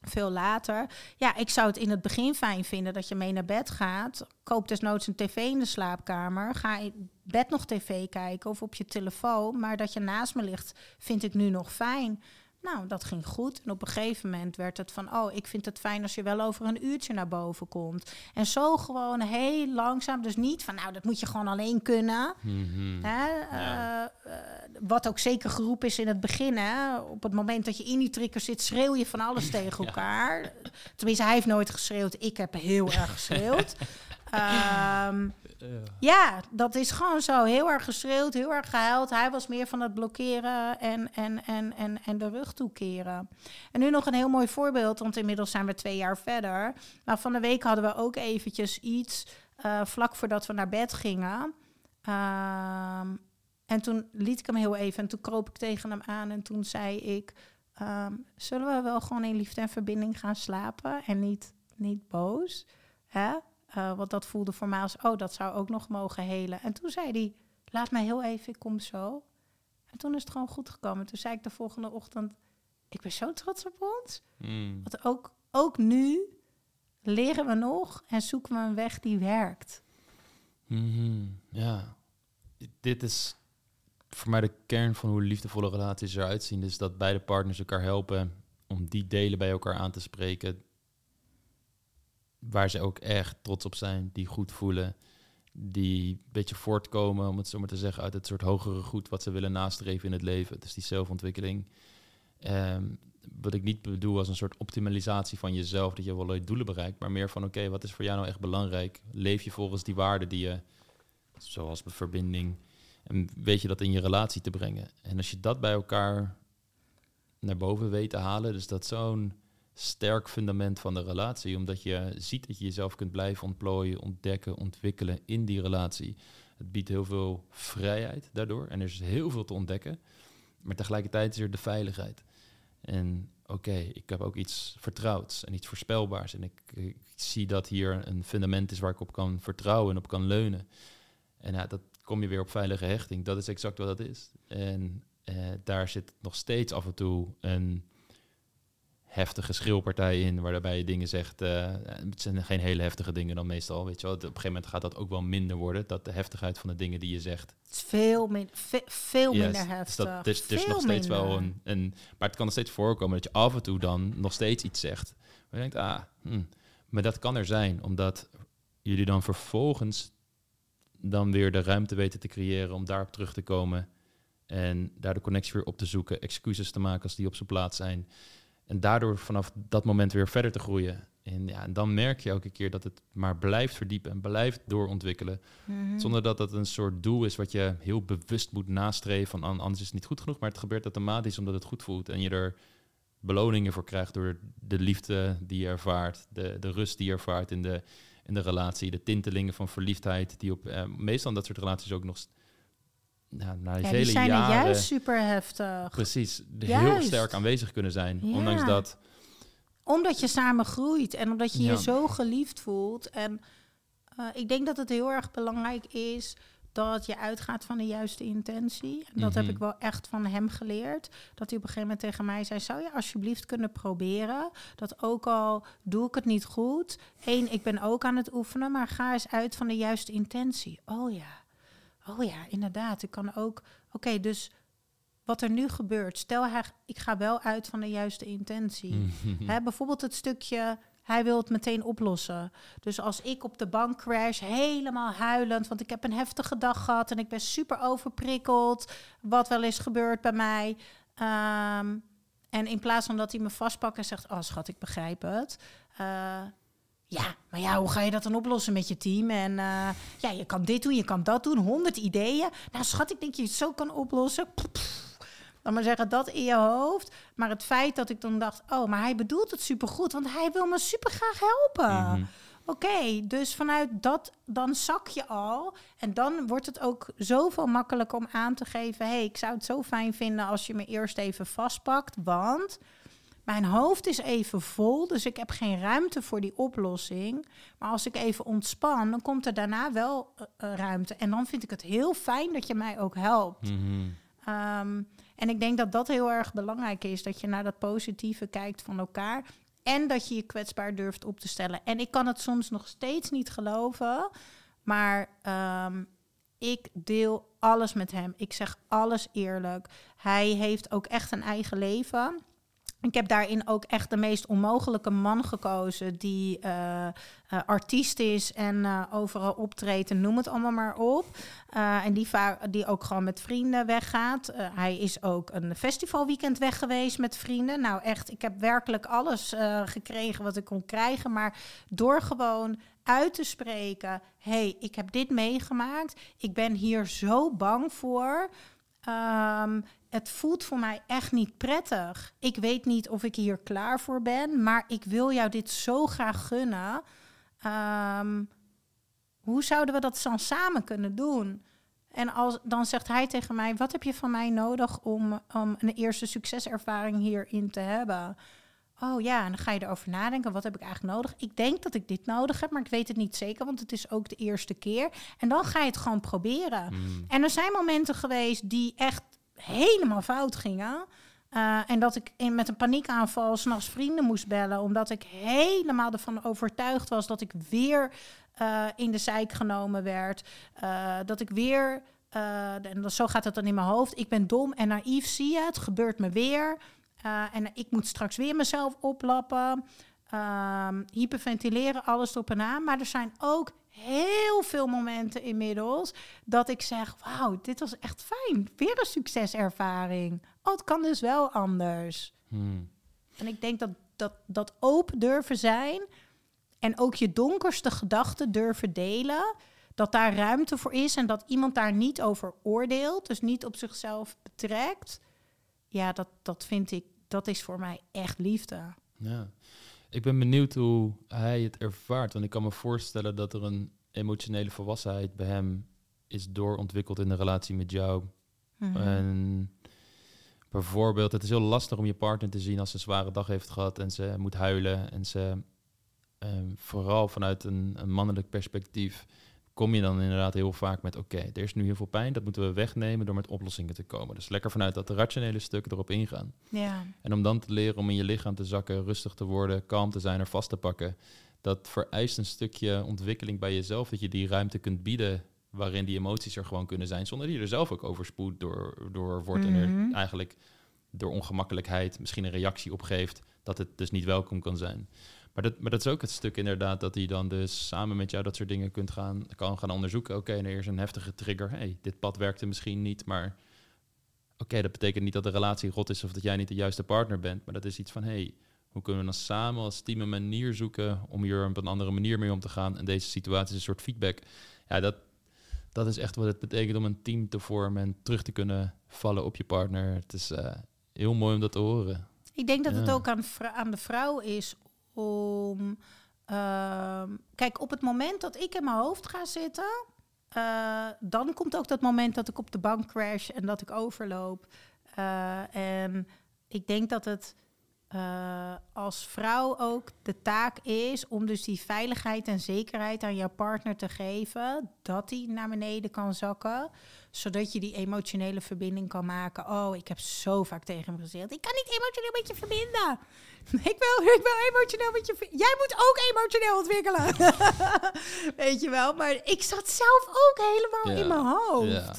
veel later. Ja, ik zou het in het begin fijn vinden dat je mee naar bed gaat. Koop desnoods een tv in de slaapkamer. Ga in bed nog tv kijken of op je telefoon. Maar dat je naast me ligt, vind ik nu nog fijn. Nou, dat ging goed. En op een gegeven moment werd het van... oh, ik vind het fijn als je wel over een uurtje naar boven komt. En zo gewoon heel langzaam. Dus niet van, nou, dat moet je gewoon alleen kunnen. Mhm. Hè? Ja. Eh, eh, wat ook zeker geroepen is in het begin. Hè? Op het moment dat je in die trigger zit, schreeuw je van alles *laughs* tegen Ja. elkaar. Tenminste, hij heeft nooit geschreeuwd. Ik heb heel erg geschreeuwd. *laughs* Ehm, Ja, dat is gewoon zo. Heel erg geschreeuwd, heel erg gehuild. Hij was meer van het blokkeren en, en, en, en, en de rug toekeren. En nu nog een heel mooi voorbeeld, want inmiddels zijn we twee jaar verder. Maar van de week hadden we ook eventjes iets eh, vlak voordat we naar bed gingen. Ehm, en toen liet ik hem heel even en toen kroop ik tegen hem aan en toen zei ik... ehm, zullen we wel gewoon in liefde en verbinding gaan slapen en niet, niet boos? Hè? Eh, want dat voelde voor mij als, oh, dat zou ook nog mogen helen. En toen zei hij, laat mij heel even, ik kom zo. En toen is het gewoon goed gekomen. Toen zei ik de volgende ochtend, ik ben zo trots op ons. Mm. Want ook, ook nu leren we nog en zoeken we een weg die werkt. Mhm, Ja, dit is voor mij de kern van hoe liefdevolle relaties eruit zien. Dus dat beide partners elkaar helpen om die delen bij elkaar aan te spreken. Waar ze ook echt trots op zijn, die goed voelen. Die een beetje voortkomen, om het zo maar te zeggen, uit het soort hogere goed wat ze willen nastreven in het leven. Dus die zelfontwikkeling. Ehm, wat ik niet bedoel als een soort optimalisatie van jezelf, dat je wel je doelen bereikt, maar meer van oké, wat is voor jou nou echt belangrijk? Leef je volgens die waarden die je, zoals verbinding, en weet je dat in je relatie te brengen. En als je dat bij elkaar naar boven weet te halen, dus dat zo'n sterk fundament van de relatie, omdat je ziet dat je jezelf kunt blijven ontplooien, ontdekken, ontwikkelen in die relatie. Het biedt heel veel vrijheid daardoor en er is heel veel te ontdekken, maar tegelijkertijd is er de veiligheid. En oké, ik heb ook iets vertrouwds en iets voorspelbaars. En ik, ik zie dat hier een fundament is waar ik op kan vertrouwen en op kan leunen. En ja, dat kom je weer op veilige hechting. Dat is exact wat dat is. En eh, daar zit nog steeds af en toe een heftige schreeuwpartij in, waarbij je dingen zegt. eh, het zijn geen hele heftige dingen dan meestal, weet je wel. Op een gegeven moment gaat dat ook wel minder worden, dat de heftigheid van de dingen die je zegt. Het is veel, min, ve- veel Yes, minder dus heftig. dat, dus, dus Veel nog steeds wel een, een... Maar het kan nog steeds voorkomen dat je af en toe dan nog steeds iets zegt. Maar je denkt, ah, hm. maar dat kan er zijn, omdat jullie dan vervolgens dan weer de ruimte weten te creëren om daarop terug te komen en daar de connectie weer op te zoeken, excuses te maken als die op zijn plaats zijn. En daardoor vanaf dat moment weer verder te groeien. En, ja, en dan merk je elke keer dat het maar blijft verdiepen en blijft doorontwikkelen. Mhm. Zonder dat dat een soort doel is wat je heel bewust moet nastreven. Van "An- anders is het niet goed genoeg. Maar het gebeurt automatisch omdat het goed voelt. En je er beloningen voor krijgt door de liefde die je ervaart. De, de rust die je ervaart in de, in de relatie. De tintelingen van verliefdheid. Die op eh, meestal in dat soort relaties ook nog ja, na ja, vele die zijn er jaren juist super heftig. precies heel sterk aanwezig kunnen zijn. Ja. Ondanks dat. Omdat je samen groeit en omdat je Ja. je zo geliefd voelt. En eh, ik denk dat het heel erg belangrijk is dat je uitgaat van de juiste intentie. En dat heb Mhm. ik wel echt van hem geleerd. Dat hij op een gegeven moment tegen mij zei: Zou je alsjeblieft kunnen proberen? Dat ook al doe ik het niet goed. Eén, ik ben ook aan het oefenen, maar ga eens uit van de juiste intentie. Oh ja, oh ja, inderdaad. Ik kan ook. Oké, dus wat er nu gebeurt. Stel, hij, ik ga wel uit van de juiste intentie. *laughs* Hè, bijvoorbeeld het stukje, hij wil het meteen oplossen. Dus als ik op de bank crash, helemaal huilend, want ik heb een heftige dag gehad en ik ben super overprikkeld, wat wel is gebeurd bij mij. Ehm, en in plaats van dat hij me vastpakt en zegt, oh schat, ik begrijp het. Eh, ja, maar ja, hoe ga je dat dan oplossen met je team? En eh, ja, je kan dit doen, je kan dat doen, honderd ideeën. Nou schat, ik denk dat je het zo kan oplossen. Pff, dan maar zeggen, dat in je hoofd. Maar het feit dat ik dan dacht, oh, maar hij bedoelt het supergoed, want hij wil me super graag helpen. Mhm. Oké, dus vanuit dat, dan zak je al. En dan wordt het ook zoveel makkelijker om aan te geven... hé, hey, ik zou het zo fijn vinden als je me eerst even vastpakt... want mijn hoofd is even vol, dus ik heb geen ruimte voor die oplossing. Maar als ik even ontspan, dan komt er daarna wel eh, eh, ruimte. En dan vind ik het heel fijn dat je mij ook helpt. Mhm. Ehm, en ik denk dat dat heel erg belangrijk is. Dat je naar dat positieve kijkt van elkaar. En dat je je kwetsbaar durft op te stellen. En ik kan het soms nog steeds niet geloven. Maar ehm, ik deel alles met hem. Ik zeg alles eerlijk. Hij heeft ook echt een eigen leven. Ik heb daarin ook echt de meest onmogelijke man gekozen die eh, eh, artiest is en eh, overal optreedt en noem het allemaal maar op. En die, die ook gewoon met vrienden weggaat. Hij is ook een festivalweekend weg geweest met vrienden. Nou echt, ik heb werkelijk alles gekregen wat ik kon krijgen. Maar door gewoon uit te spreken, hey, ik heb dit meegemaakt. Ik ben hier zo bang voor. Ehm, het voelt voor mij echt niet prettig. Ik weet niet of ik hier klaar voor ben, maar ik wil jou dit zo graag gunnen. Ehm, hoe zouden we dat dan samen kunnen doen? En als, dan zegt hij tegen mij: Wat heb je van mij nodig om, om een eerste succeservaring hierin te hebben? Oh ja, en dan ga je erover nadenken. Wat heb ik eigenlijk nodig? Ik denk dat ik dit nodig heb, maar ik weet het niet zeker, want het is ook de eerste keer. En dan ga je het gewoon proberen. Mhm. En er zijn momenten geweest die echt helemaal fout gingen. Uh, en dat ik in, met een paniekaanval s'nachts vrienden moest bellen, omdat ik helemaal ervan overtuigd was dat ik weer uh, in de zijk genomen werd. Uh, dat ik weer, en zo gaat het dan in mijn hoofd, ik ben dom en naïef, zie je, het gebeurt me weer. En ik moet straks weer mezelf oplappen. Um, hyperventileren, alles erop en aan. Maar er zijn ook heel veel momenten inmiddels dat ik zeg: Wauw, dit was echt fijn. Weer een succeservaring. Oh, het kan dus wel anders. Hmm. En ik denk dat, dat dat open durven zijn en ook je donkerste gedachten durven delen, dat daar ruimte voor is en dat iemand daar niet over oordeelt, dus niet op zichzelf betrekt. Ja, dat, dat vind ik, dat is voor mij echt liefde. Ja. Ik ben benieuwd hoe hij het ervaart. Want ik kan me voorstellen dat er een emotionele volwassenheid bij hem is doorontwikkeld in de relatie met jou. Mhm. En bijvoorbeeld, het is heel lastig om je partner te zien als ze een zware dag heeft gehad en ze moet huilen. En ze, ehm, vooral vanuit een, een mannelijk perspectief, kom je dan inderdaad heel vaak met: oké, er is nu heel veel pijn, dat moeten we wegnemen door met oplossingen te komen. Dus lekker vanuit dat rationele stuk erop ingaan. Ja. En om dan te leren om in je lichaam te zakken, rustig te worden, kalm te zijn, er vast te pakken. Dat vereist een stukje ontwikkeling bij jezelf, dat je die ruimte kunt bieden waarin die emoties er gewoon kunnen zijn, zonder dat je er zelf ook overspoed door, door wordt en er mhm. eigenlijk door ongemakkelijkheid misschien een reactie op geeft dat het dus niet welkom kan zijn. Maar dat, maar dat is ook het stuk inderdaad dat hij dan dus samen met jou dat soort dingen kunt gaan, kan gaan onderzoeken. Oké, okay, er is een heftige trigger. hey, dit pad werkte misschien niet, maar oké, dat betekent niet dat de relatie rot is of dat jij niet de juiste partner bent. Maar dat is iets van, hey, hoe kunnen we dan samen als team een manier zoeken om hier op een andere manier mee om te gaan? En deze situatie is een soort feedback. Ja, dat, dat is echt wat het betekent om een team te vormen en terug te kunnen vallen op je partner. Het is uh, heel mooi om dat te horen. Ik denk dat het ook aan, aan de vrouw is om. Uh, kijk, op het moment dat ik in mijn hoofd ga zitten, uh, dan komt ook dat moment dat ik op de bank crash en dat ik overloop. Uh, en ik denk dat het uh, als vrouw ook de taak is om dus die veiligheid en zekerheid aan jouw partner te geven, dat die naar beneden kan zakken, zodat je die emotionele verbinding kan maken. Oh, ik heb zo vaak tegen hem gezegd, ik kan niet emotioneel met je verbinden. *laughs* Ik wil, ik wil emotioneel met je. Jij moet ook emotioneel ontwikkelen. *laughs* Weet je wel? Maar ik zat zelf ook helemaal in mijn hoofd. Ja.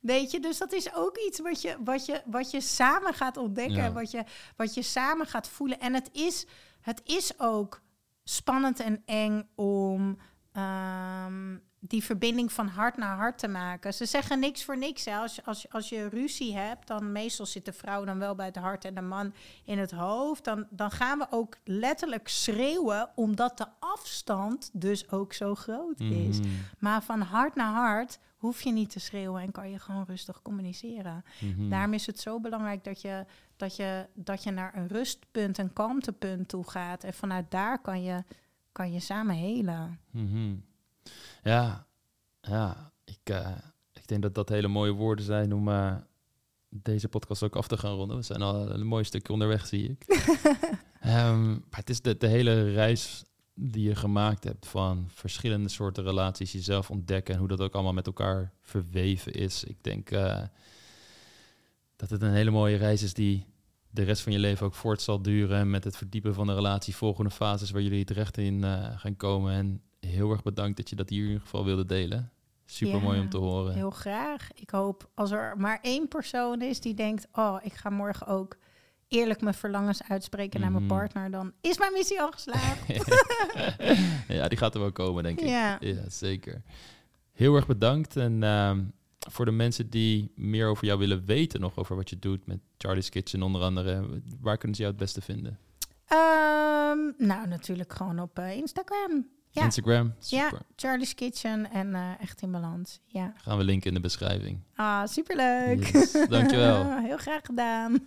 Weet je, dus dat is ook iets wat je, wat je, wat je samen gaat ontdekken, wat, je, wat je samen gaat voelen. En het is, het is ook spannend en eng om ehm, die verbinding van hart naar hart te maken. Ze zeggen niks voor niks. Hè. Als, als, als je ruzie hebt, dan meestal zit de vrouw dan wel bij het hart en de man in het hoofd. Dan, dan gaan we ook letterlijk schreeuwen, omdat de afstand dus ook zo groot is. Mhm. Maar van hart naar hart hoef je niet te schreeuwen en kan je gewoon rustig communiceren. Mm Daarom is het zo belangrijk dat je, dat, je, dat je naar een rustpunt, een kalmtepunt toe gaat. En vanuit daar kan je, kan je samen helen. Mhm. Ja, ja ik, uh, ik denk dat dat hele mooie woorden zijn om uh, deze podcast ook af te gaan ronden. We zijn al een mooi stukje onderweg, zie ik. um, *laughs* maar het is de, de hele reis die je gemaakt hebt van verschillende soorten relaties, jezelf ontdekken en hoe dat ook allemaal met elkaar verweven is. Ik denk uh, dat het een hele mooie reis is die de rest van je leven ook voort zal duren. Met het verdiepen van de relatie, volgende fases waar jullie terecht in uh, gaan komen. En heel erg bedankt dat je dat hier in ieder geval wilde delen. Super mooi om te horen. Heel graag. Ik hoop als er maar één persoon is die denkt: Oh, ik ga morgen ook eerlijk mijn verlangens uitspreken naar mijn mhm. partner, dan is mijn missie al geslaagd. *laughs* *laughs* ja, die gaat er wel komen, denk ik. Ja, zeker. Heel erg bedankt. En uh, voor de mensen die meer over jou willen weten, nog over wat je doet met Charlie's Kitchen onder andere, waar kunnen ze jou het beste vinden? Um, nou, natuurlijk gewoon op uh, Instagram. Ja. Instagram. Super. Ja, Charlie's Kitchen en uh, Echt in Balans. Ja. Gaan we linken in de beschrijving. Ah, superleuk. Yes, dankjewel. *laughs* Heel graag gedaan.